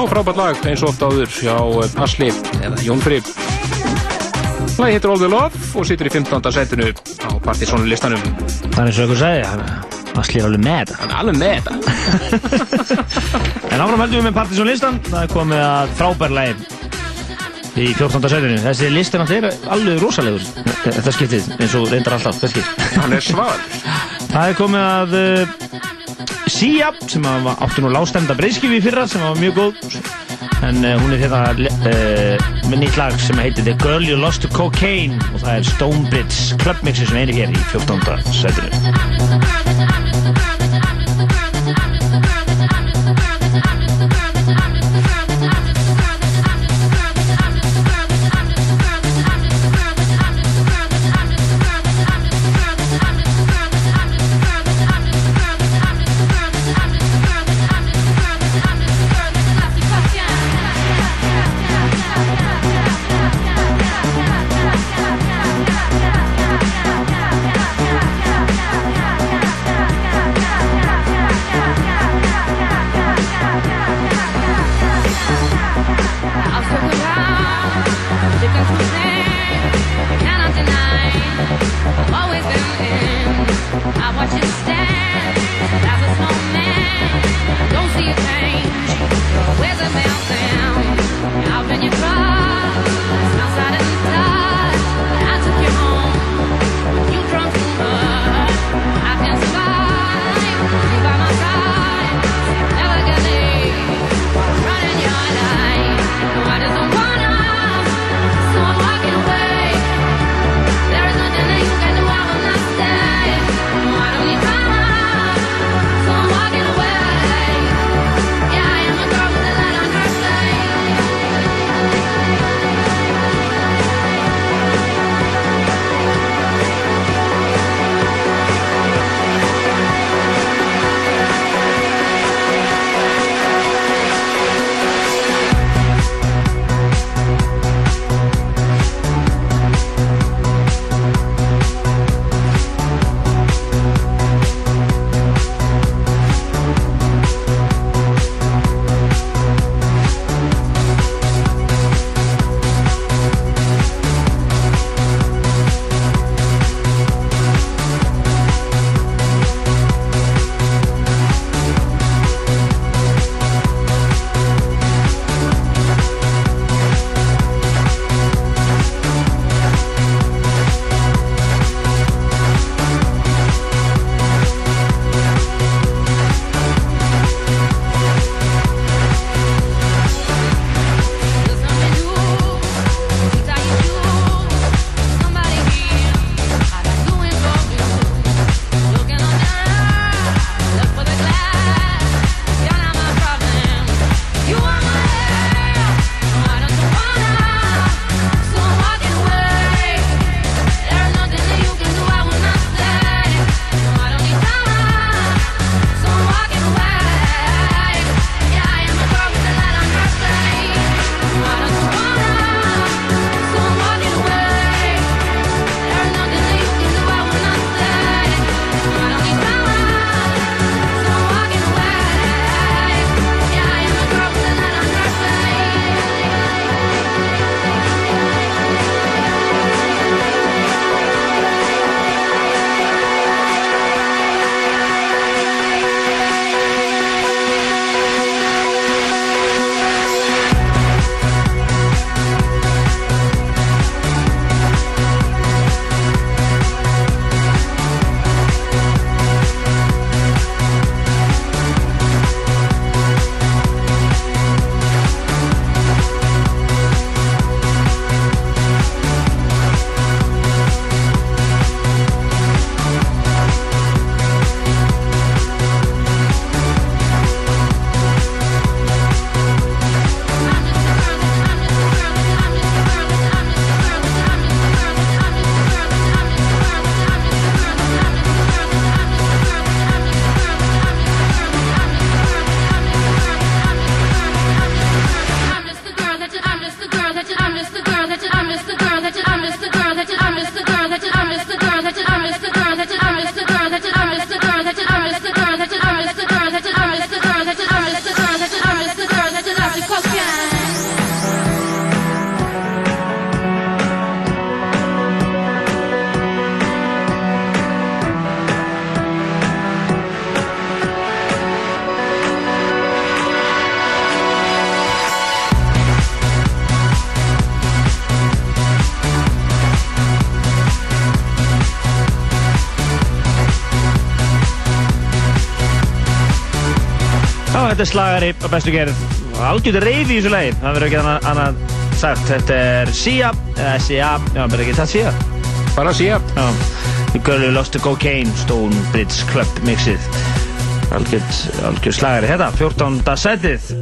Já, frábært lag, eins og oft áður hjá eh, Asli eða Jón Frib. Lagi heitir All the Love og situr í 15. setinu á Partizónu listanum. Það er eins og einhver hann- Asli er alveg með þetta. Hann er alveg með þetta. En áfram heldum við með Partizón listan, það er komið að frábærlegi í 14. setinu. Þessi listin að þeir alveg rosalegur, þetta skiptið, eins og reyndar alltaf. Hann er sval. Það er komið að uh, Sia, sem átti nú lágstemda breyðskifi fyrra, sem var mjög góð. En uh, hún er hérna uh, með nýtt lag sem heitir The Girl You Lost to Cocaine og það er Stonebridge Club Mixi sem er hér í 14. setinu. Þetta er slagari á bestu gerð. Algjörðu reyfi í þessu lagi. Það verður ekki annað, annað sagt. Þetta er Sia, eða Sia, já, verður ekki það Sia? Bara Sia. Já. The Girl Who Lost the Cocaine, Stonebridge Club mixið. Algjörð, algjörð slagari. Þetta, 14. setið.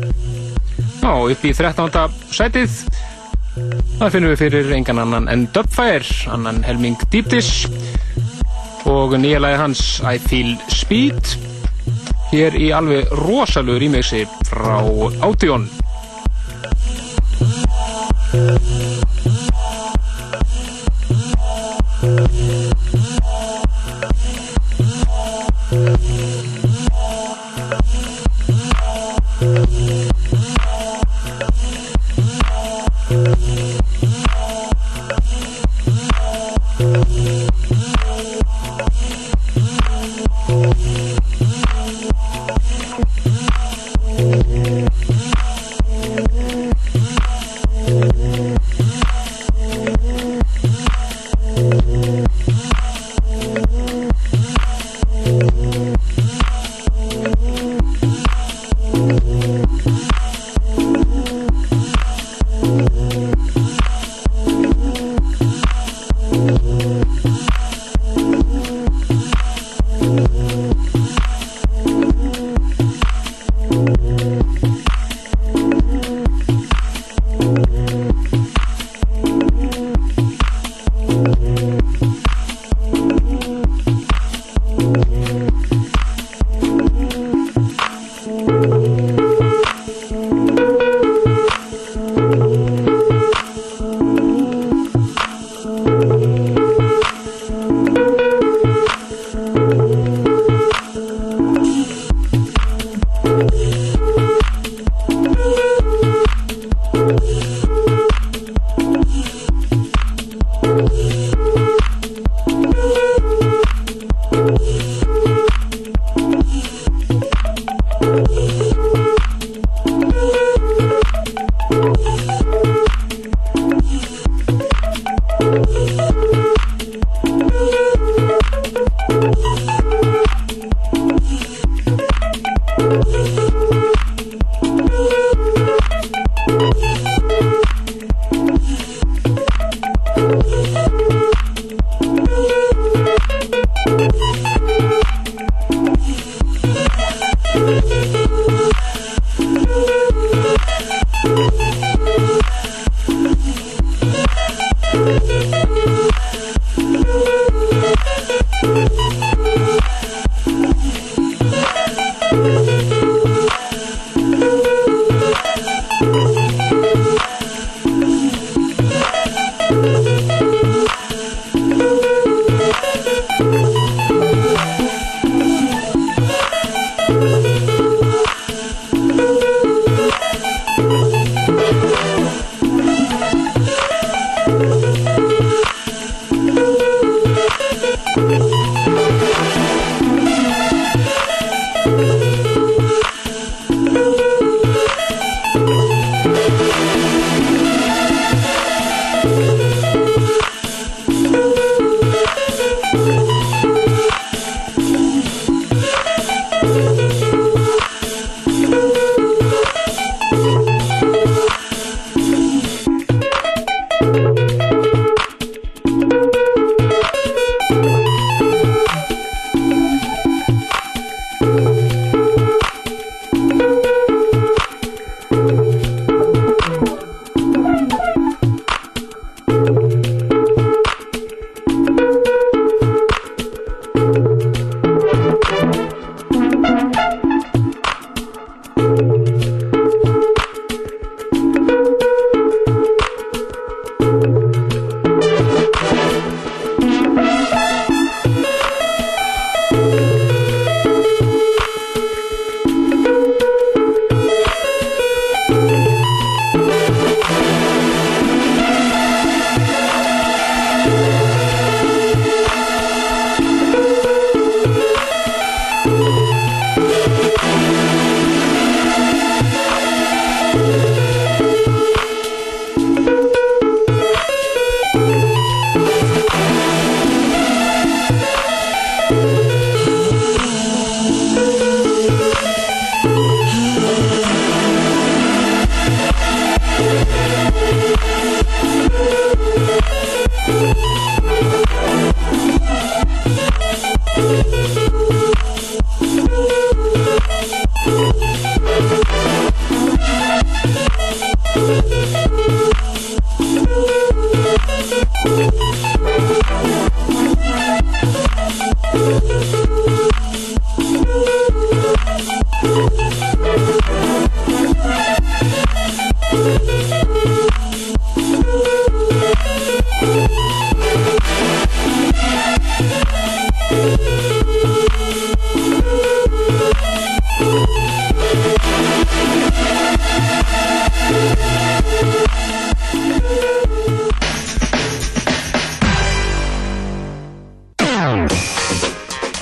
Já, upp í 13. sætið. Það finnum við fyrir engan annan en Dubfire, annan helming Deep Dish og nýja lagi hans I Feel Speed hér í alveg rosalegu remixi frá Audion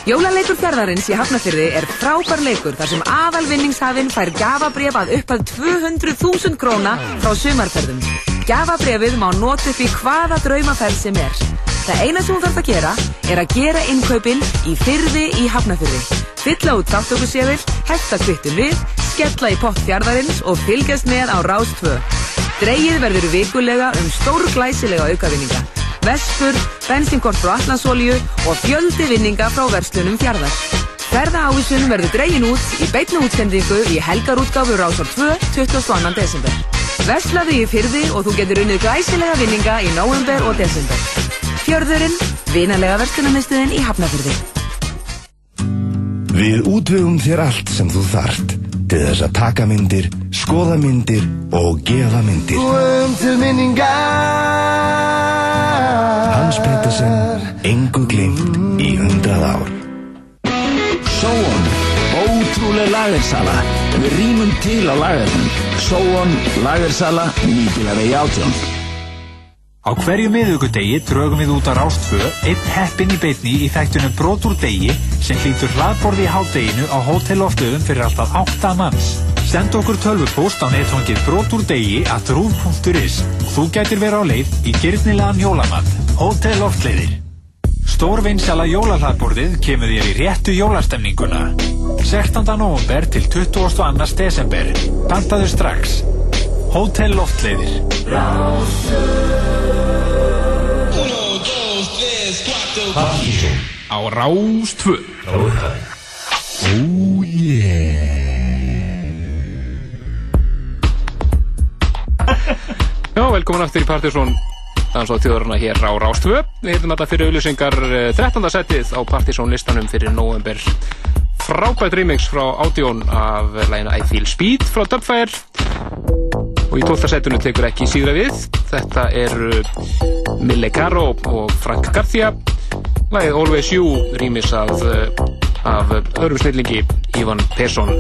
Jólaleikur fjörðarins í Hafnafyrði er frábær leikur þar sem aðalvinningshafinn fær gafabref að uppað 200.000 króna frá sumarferðum. Gafabrefið má nota upp í hvaða draumaferð sem er. Það eina sem þú þarf að gera er að gera innkaupin í fyrði í Hafnafyrði. Fylla út þáttökuséfil, hefta kvittum við, skella í pott fjörðarins og fylgjast með á Rás 2. Dreigið verður vikulega um stórglæsilega aukavinninga. Vespur, bensinkort frá Allandsolíu og fjöldi vinninga frá verslunum fjarðar. Ferða ávísun verður dregin út í beitnu útsendingu í helgarútgáfu Rásar 2 22. desember. Verslaðu í fyrði og þú getur unnið glæsilega vinninga í november og desember. Fjörðurinn, vinalega verslunarmistuðin í Hafnafyrði. Við útvegum þér allt sem þú þart til þess að taka myndir, skoða myndir og gefa myndir. Hans Petersen, engu glimt í hundrað ár. Sóon, ótrúleg lagersala. Við rýmum til á lagerinn. Sóon, lagersala, nýbílavegi átjón. Á hverju miðugudegi drögum við út á Rástfö einn heppin í beitni í þættunum Brot úr degi sem hlýtur hlaðborði í hádeginu á hótelloftöðum fyrir alltaf 8 manns. Send okkur tölvupóst á netfangið Brot úr degi að rúf.is þú gætir vera á leið í gyrnilegan jólamat. Hótel Loftleiðir. Stórvinsala jólahlaðborðið kemur þér í réttu jólastemninguna. 16. november til 22. desember. Pantaðu strax. Hótel Loftleiðir. Á Rástvö Oh yeah. Já, velkomin aftur í Partisón Dans og þjóðurna hér á Rástvö Við heitum þetta fyrir auðlýsingar eh, 13. setið á Partisón listanum fyrir november Frábært remix frá Audion af lægina I Feel Speed frá Dubfire. Og í 12. setinu tekur ekki síðra við. Þetta eru Mille Caro og Frank Garcia. Lagið Always You remix af, eh, af öðrum snillingi Ivan Persson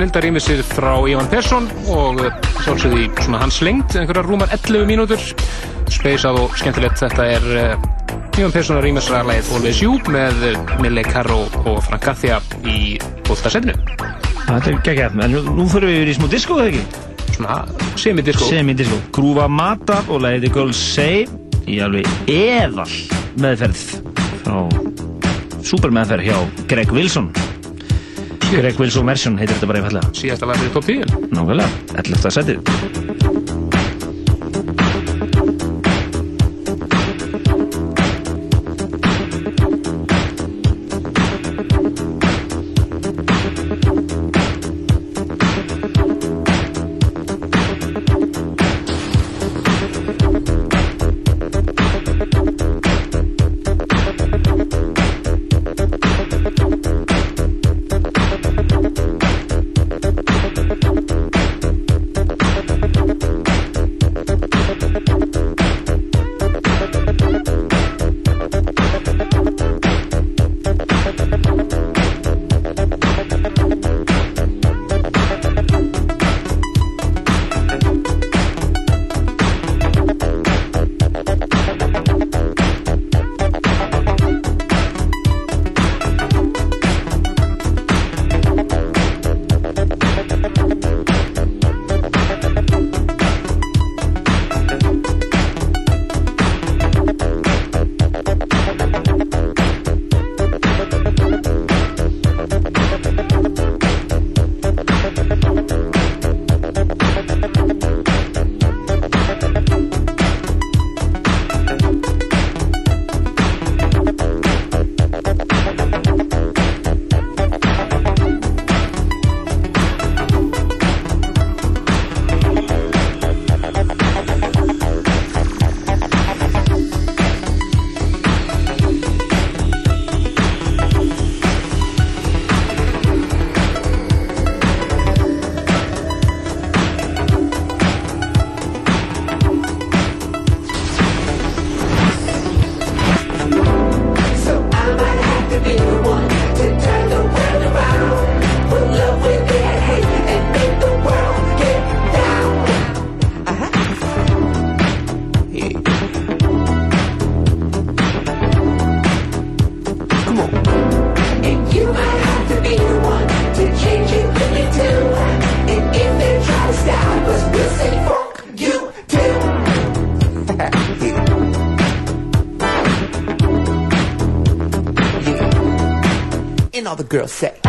snildarýmisir frá Ivan Persson og eh, sjálfsögði svona hans lengt, einhverjar rúmar 11 mínútur. Speysað og skemmtilegt, þetta er uh, Ivan Persson að rýmisra lagið Always You með eh, Mille Carro og Frank Garcia í 12. setinu. Þetta er geggjað, en nú- fyrir við yfir í smá disco, eða ekki? Svona semi-disco. Semi-disco. Grúfa Mata og lagið The Girls Say í alveg eðal meðferð frá super meðferð hjá Greg Wilson. Greg Wilson version heitir þetta bara einfallega. Síðasta lag fyrir top 10. Nákvæmlega, 11. setið. The girl say.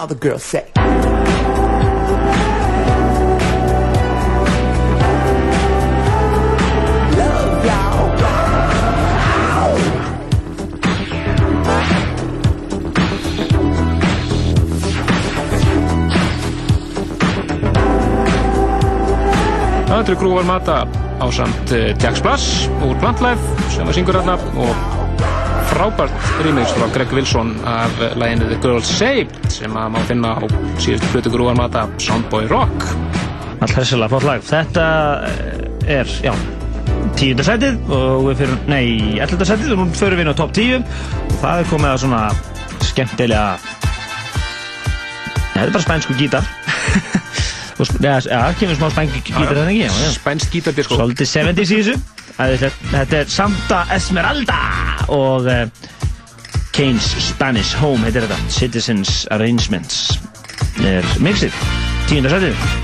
all the girls say. Andri Grúvar Mata á samt eh, Jax Blass úr Plantlæð sem var syngur hérna og frábært remix frá Greg Wilson af læginu The Girl's Saved sem að má finna á síðustu Fluttur Grúvar Mata Soundboy Rock Allt hessilega flott lag. Þetta er, já, tíundasætið og við fyrir, nei, ellundasætið og nú förum við inn á topp tíu og það er komið að svona skemmtilega Nei, þetta er bara spænsku gítar Já, kemur smá spænsku gítar þannig ekki? Já, já. Spænst gítar disko Svolítið 70s í þessu. Þetta er Santa Esmeralda og uh, Kane's Spanish Home heitir þetta. Citizens Arrangements. Er mixið, tíundasætið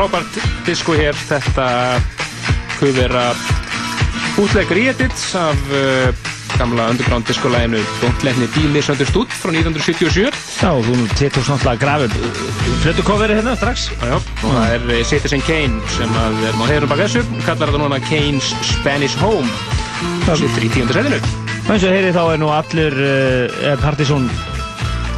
frábært disko hér, þetta hvudvera útlegg Reddits af uh, gamla underground diskolæginu Don't Let Me Be Misunderstood frá 1977. Já, þú tekur svona grafur flötukoferi hérna strax. Já, og það er eh, Citizen Kane sem að við erum á heiðurum bak þessu, kallar þetta núna Kane's Spanish Home. Það sittur í tíundarsæðinu. eins og heyri þá er nú allur uh, Partizón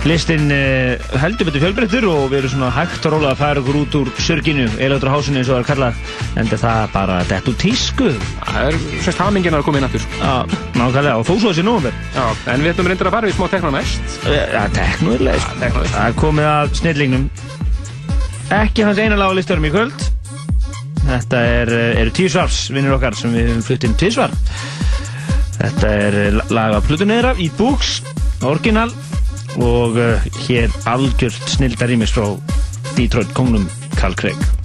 listin uh, heldur betur fjölbreyttur og við erum svona hægt og rólega að færa okkur út úr sörginu, eilöður hásinu eins og það er kallað. En það er bara dett úr tísku. Það er semst hamingin að koma inn aftur. Já, nákvæmlega, og þó svo þessi nógumver Já, en við ætlum reyndir að fara í smá tekno næst. Já, teknoðurlega Já, teknoðurlega Það er komið að snillingnum. Ekki hans eina lag á listarum í kvöld. Þetta er, eh, eru tíu svars vinnir okkar sem við höfum flutt inn tíu svar Þetta er eh, lag af Pluto Neðra, Eat Books, Original og uh, hér algjört snildarímis frá Detroit kongnum Carl Craig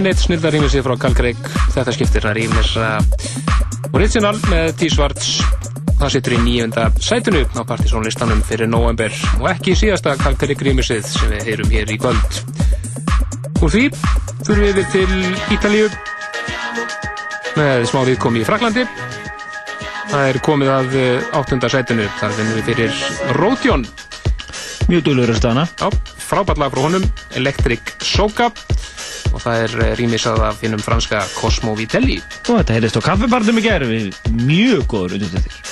Eitt snildar rýmið sér frá Craig. Þetta skiptir að rýmis original með T-Svarts. Það situr í nýjönda sætinu á partysónlistanum fyrir november og ekki síðasta Carl Craig rýmisið sem við heyrum hér í kvöld. Úr því þurfum við yfir til Ítalíu með smá viðkomi í Fraklandi. Það er komið að eh, áttunda sætinu. Þar finnum við fyrir Ródjón. Mjög dúlur að stana. Frábært lag frá honum, Electric Soca og það er eh, rýmisað af finnum franska Cosmo Vitelli. Og þetta heyrðist á kaffibarnum í gerð við mjög góður undir þetta.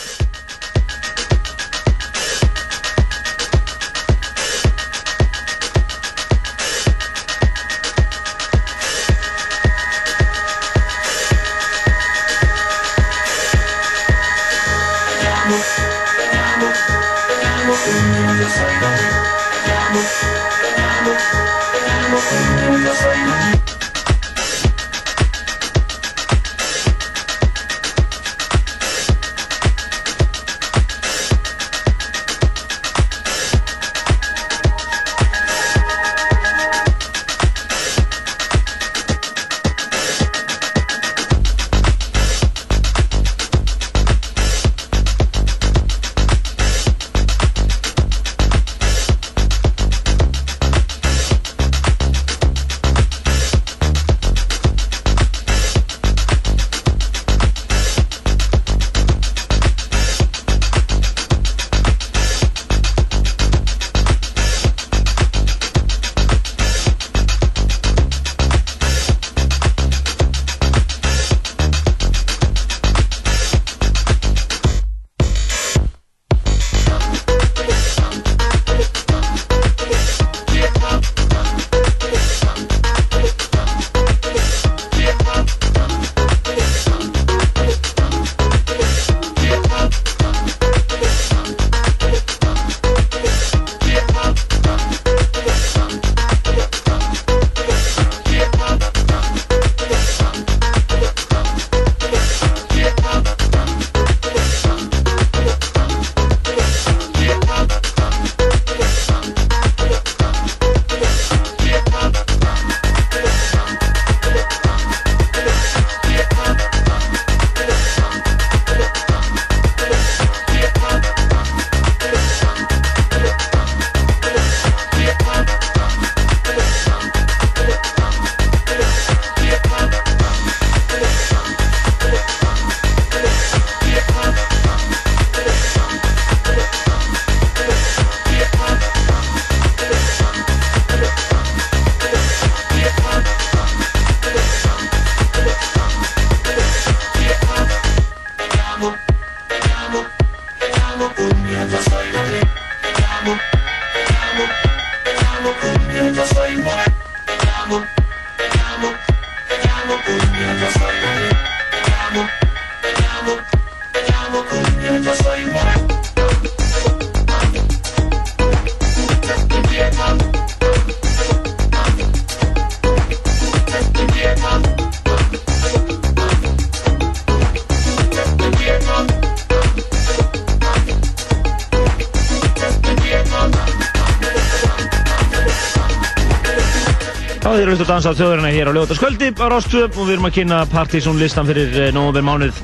Já, þið eru hlustu að dansa á þjóðurina hér á Ljóðarskvöldi á Rástvö og við erum að kynna Partizón listan fyrir eh, nóvember mánuð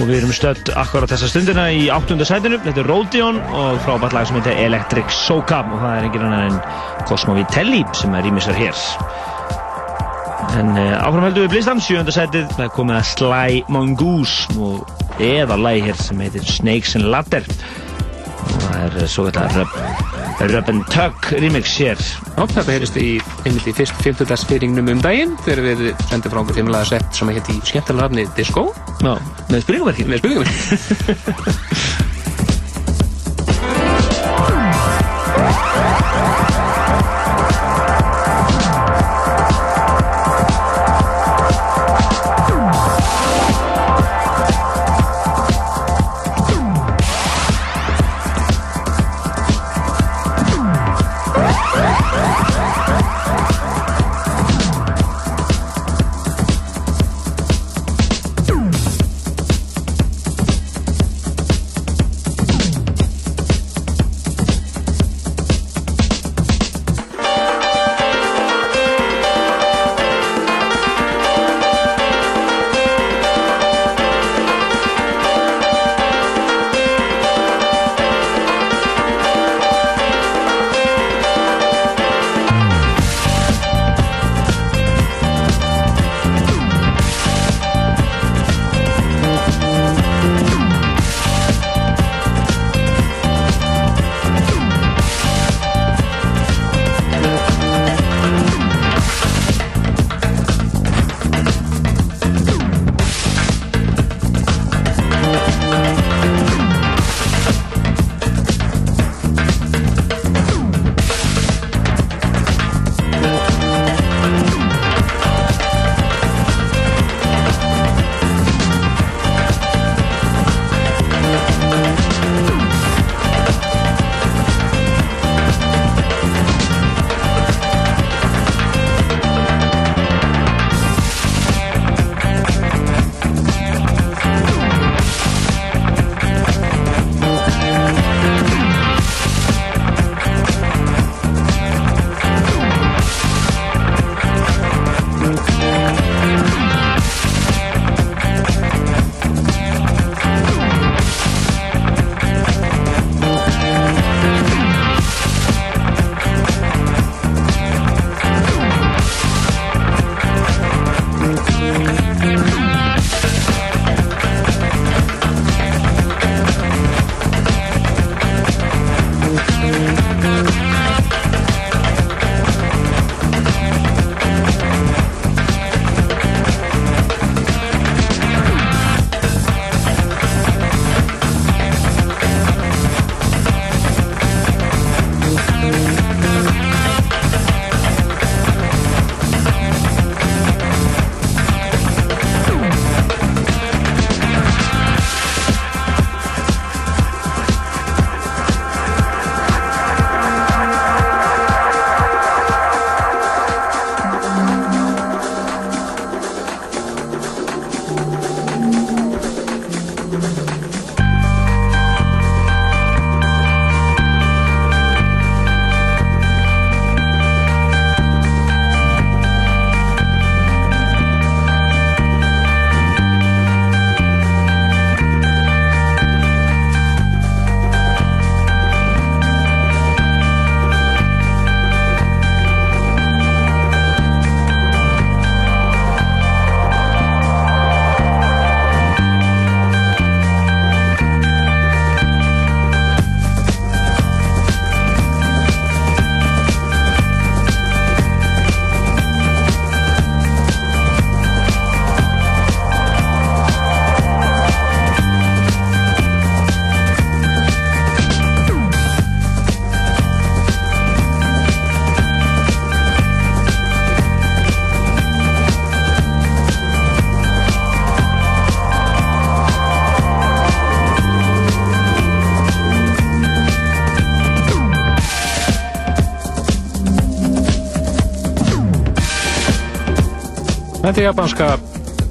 og við erum stödd akkurat þessa stundina í áttunda sætinu. Þetta er Rodeon og frábært lag sem heitir Electric Soca og það er engin annar en Cosmo Vitelli sem er rýmisar hér. En uh, áfram heldum við listan, sjönda sætið, það er komið að Sly Mongoose og eða lag hér sem heitir Snakes and Ladder það er uh, svo þetta Rub, Rub and Tug remix hér. Já, þetta heyrist í einmitt í fyrst 50. fyrringnum um daginn þegar við sendum frá okkur fimmlega sett sem hétt í skemmtilega rafni Disco. Já, með spurningamerkið. Með spurningamerkið. Þetta er japanska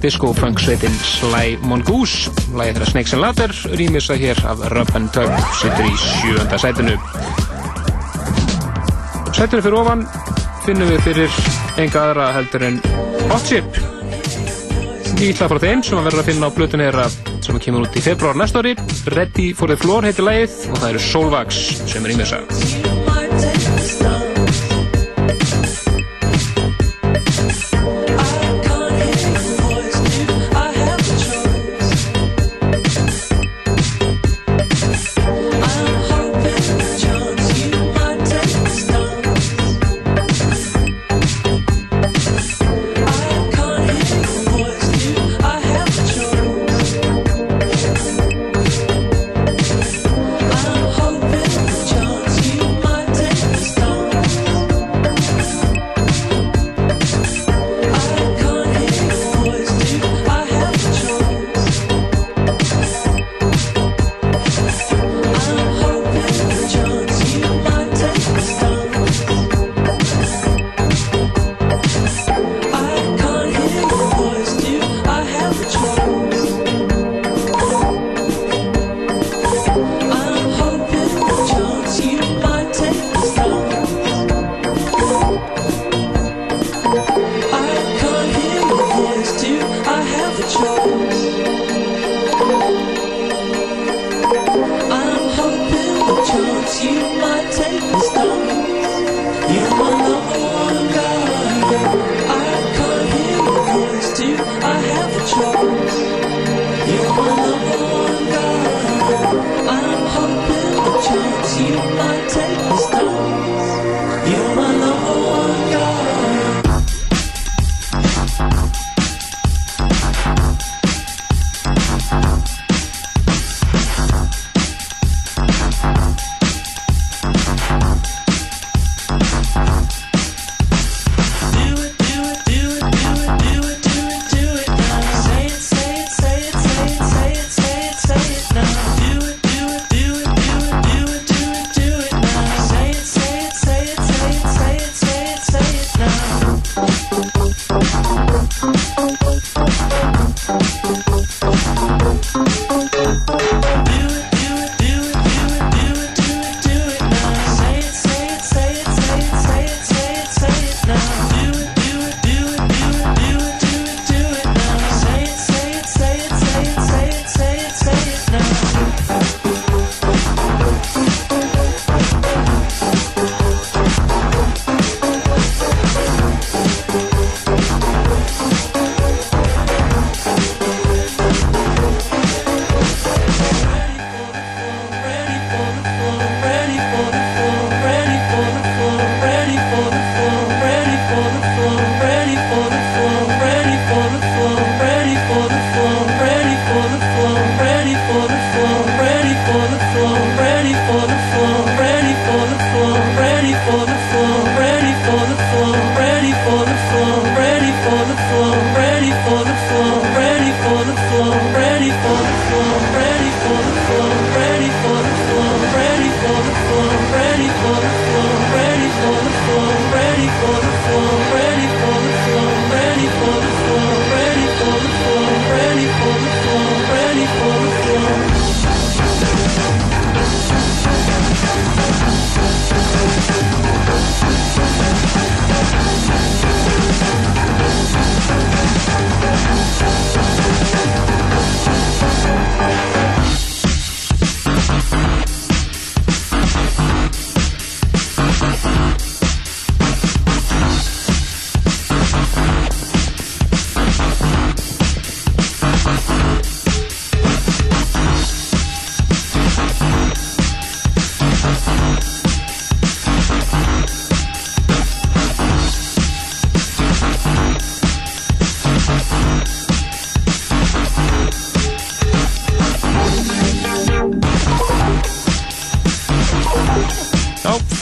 disco-funk sveitin Sly Mongoose. Lægið þeirra Snakes and Ladder rýmisa hér af Rub and Tug sittur í sjönda sætinu. Sætinu fyrir ofan finnum við fyrir enga aðra heldur en Hot Chip. Nýtla frá þeim sem að verður að finna á blötun þeirra sem kemur út í februar næsta ári. Ready for the Floor heitir lægið og það eru Solvax sem er rýmisa.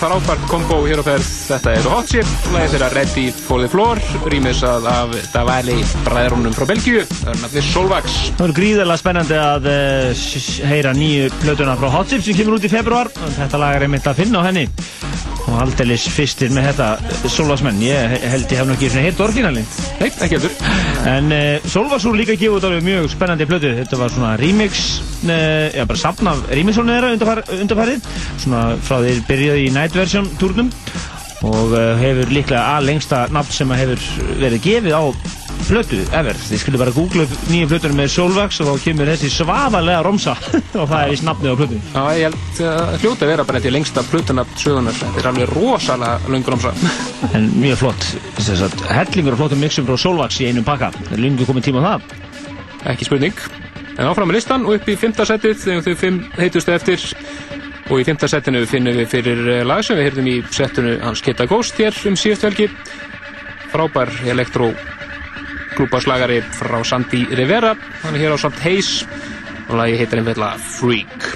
Frábært kombo hér á ferð. Þetta er Hot Chip, lagið þeirra Ready for the Floor rýmisað af Davali bræðrúnum frá Belgíu. Það er nafnir Solvax. Það verður gríðarlega spennandi að uh, heyra nýju plötuna frá Hot Chip sem kemur út í februar þetta lag er einmitt að finna á henni og aldeilis fyrstir með þetta Solvarsmenn, ég held ég hef svona hitt orginalinn. Nei, ekki heldur. En uh, Solvars voru líka gefið út alveg mjög spennandi plötu. Þetta var svona remix uh, Já, bara safn af remixónu þeirra undarfar, undarfarið Svona frá þeir byrjaði í Night Version túrnum. Og uh, hefur líklega að lengsta nafn sem hefur verið gefið á plötu ever. Þið skulle bara googla nýju plötunum með Solvax og þá kemur þessi svafalega romsa. Og það er í snabnið á plötu Já, ég held að hljóta að vera bara þetta lengsta plutunafn sögunar Þetta er alveg rosalega löngur omsa En mjög flott, þess að hellingur og flottum mixum frá Solvax í einum pakka. Það er lungu komið tíma á það. Ekki spurning. En áfram með listan og upp í fymta setið þegar þau fimm heitustu eftir. Og í fymta setinu finnum við fyrir eh, lag sem við heyrðum í setinu hans Kitta Ghost hér um síðust velgi frábær elektró klúbaslagari frá Sandy Rivera. Hann er hér á samt Hayes. Og lagi heitir einfallega Freak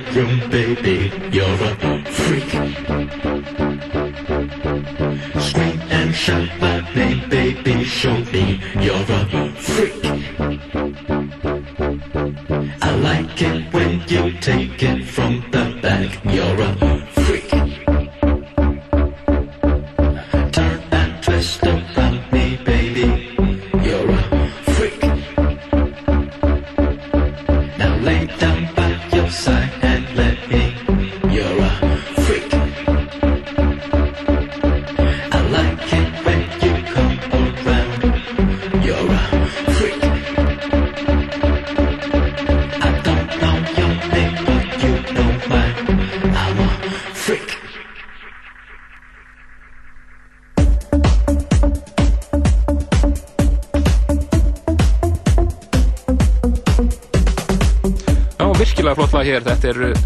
bedroom, baby.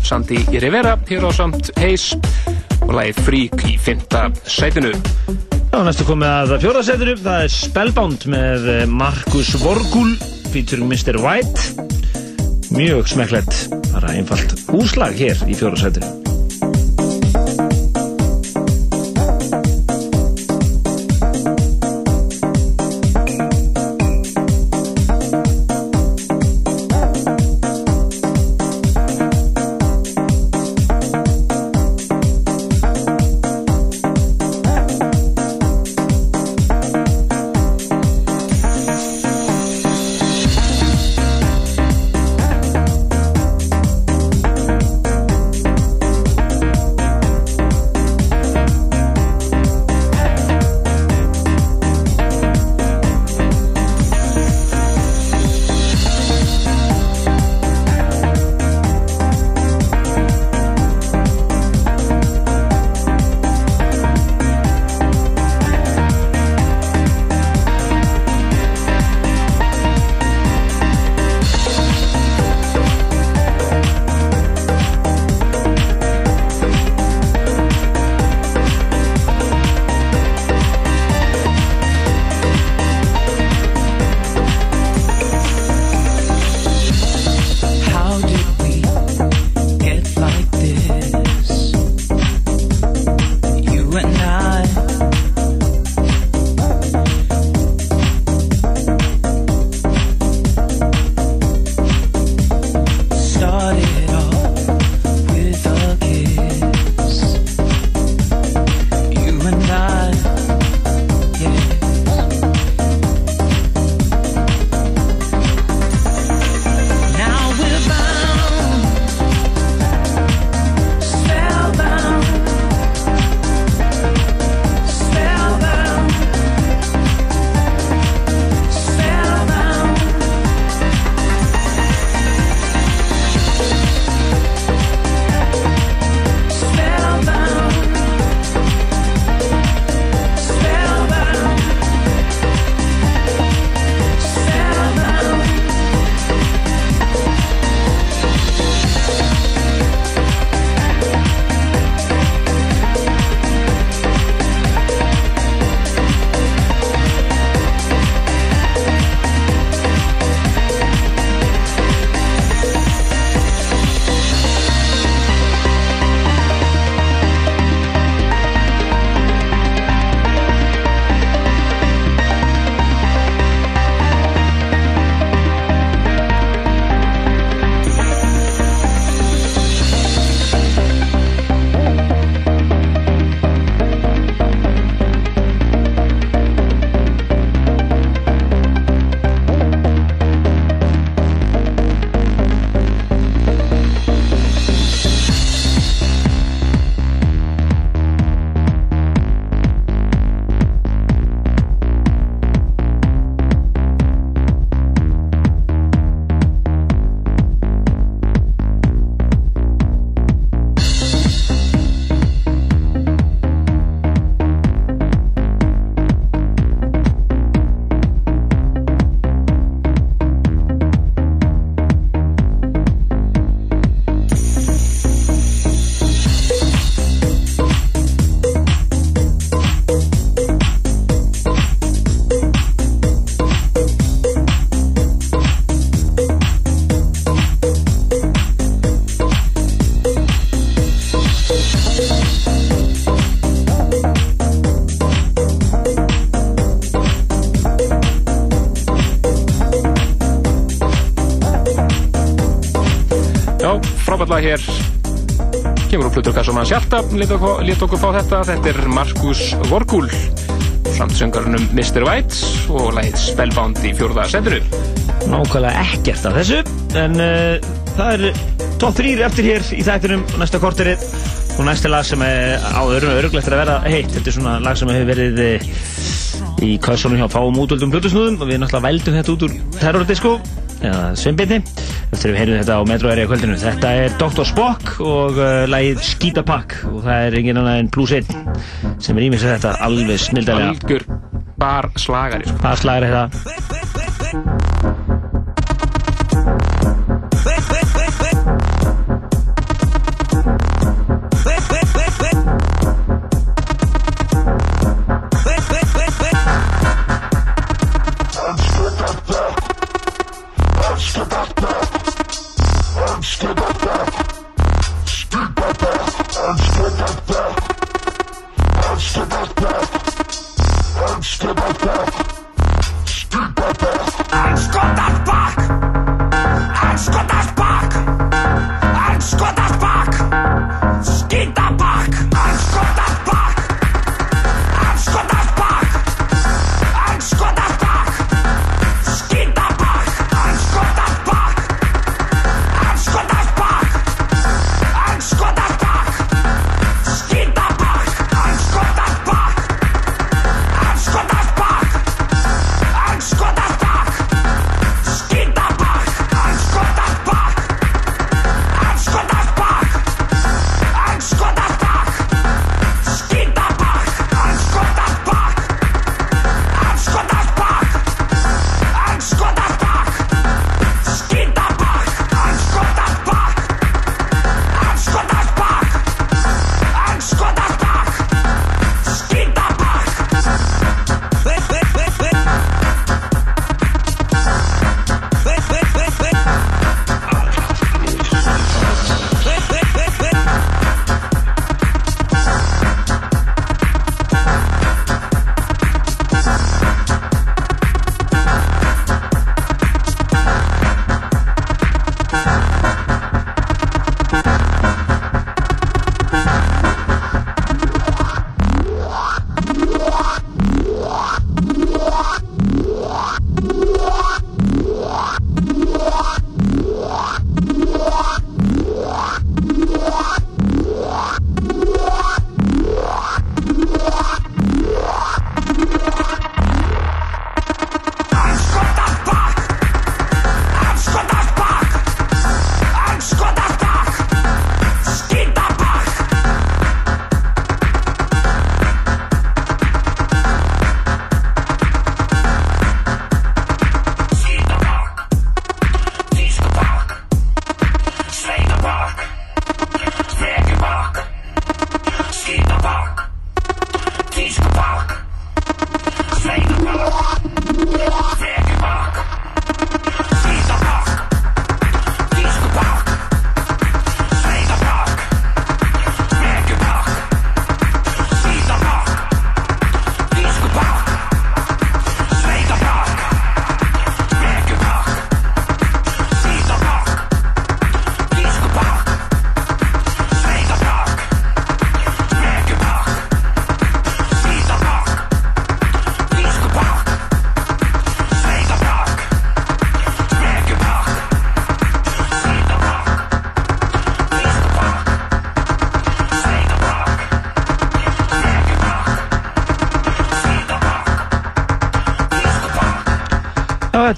Sandi í Rivera, hér á samt Heis og lagið Freak í fymta sætinu. Já, næstu komið að fjórðasetinu, það er Spellbound með eh, Markus Vorgul featuring Mr. White mjög smekklegt, bara einfalt úslag hér í fjórðasetinu How hans hjarta lét okkur, fá þetta. Þetta er Markus Vorgul samt söngarunum Mr. White og lagið Spellbound í fjórða setinu. Nákvæmlega ekkert af þessu en uh, það er top 3 eftir hér í þættinum og næsta korteri. Og næsta lag sem er á öðrum örglegt að vera heitt. Þetta er svona lag sem hefur verið eh, í kassunum hjá fáum útvöldum blutusnúðum og við náttúrulega vældum þetta út úr terrordisco eða sveimbinni að við heyrum þetta á Metro Area kvöldinu þetta er Dr. Spock og uh, lagið Skítapak og það er engin annað en Plus 1 sem er ímins að þetta alveg snildalega algjör bar slagari sko. bar slagari þetta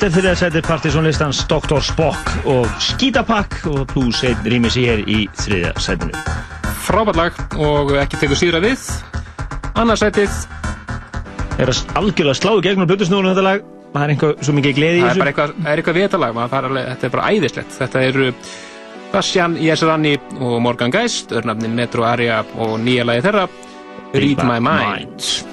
Þetta er þriða sætir partysónlistans Dr. Spock og Skítapakk og pluss einn rými sig hér í þriða sætinu. Frábært lag og ekki tegur síðra við. Annars sætið. Það er algjörlega sláðu gegnum blutusnúrun þetta lag. Það er einhvað svo mikið gleði í þessu. Það er bara eitthvað, það er eitthvað vetalag. Er alveg, þetta er bara æðislegt. Þetta eru Bastian Jesarani og Morgan Geist, örnafnin Metro Aria og nýja lagi þeirra Read, Read My, my mind. mind.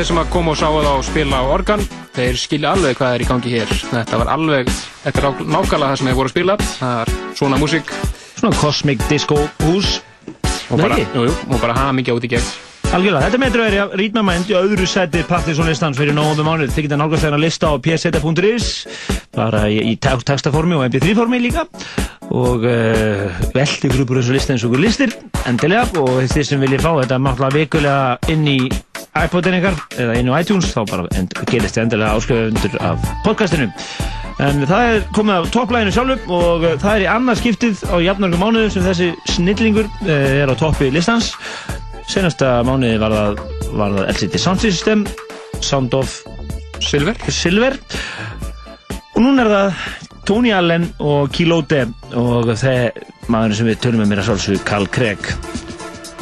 þeir sem að koma og sáða það og spila á organ þeir skilja alveg hvað er í gangi hér. Þetta var alveg, þetta er nákvæmlega það sem hefur voru spilað það er svona músík. Svona kosmík disco hús. Og bara, bara hafa mikið út í gegn. Algjörlega, þetta með dröðir ég að rýtma mænd í öðru seti partysónlistans fyrir nógum mánuð. Þið geta nálgast þegar að lista á pseta.is bara í textaformi og mp3-formi líka. Og eh, uh, veldi grúpur þessu listi eins og listir endilega. Og þeir sem vilja fá þetta máttlega vikulega inn í iPodin ykkar eða inn á iTunes þá bara end, gerist þið endilega áskrifundur af podcastinu. En það er komið af topplæginu sjálfum og uh, það er í annað skiptið á jafnargum mánuðu sem þessi snillingur uh, er á toppi listans. Senasta mánuði var það, var það LCD Sound System Sound of Silver, Silver. og núna er það Tony Allen og Kilote og þeir maðurinn sem við tölum með mér að sálsug Carl Craig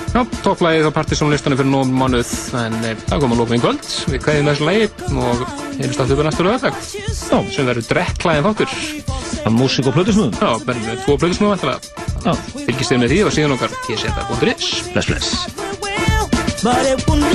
Já, topplægið á Partiðsson listanum fyrir nógum mánuð en e, það kom að lókum í kvöld. Við kveðum þessu lægi og heyrjumst aftur bara næsta lögadag sem verður drekklaðið þáttur. Af músík og plötusnúðum Já, verður með tvo plötusnúðum eftirlega Fylgist þið með því og síðan okkar tseta.is Bless, bless. But it won't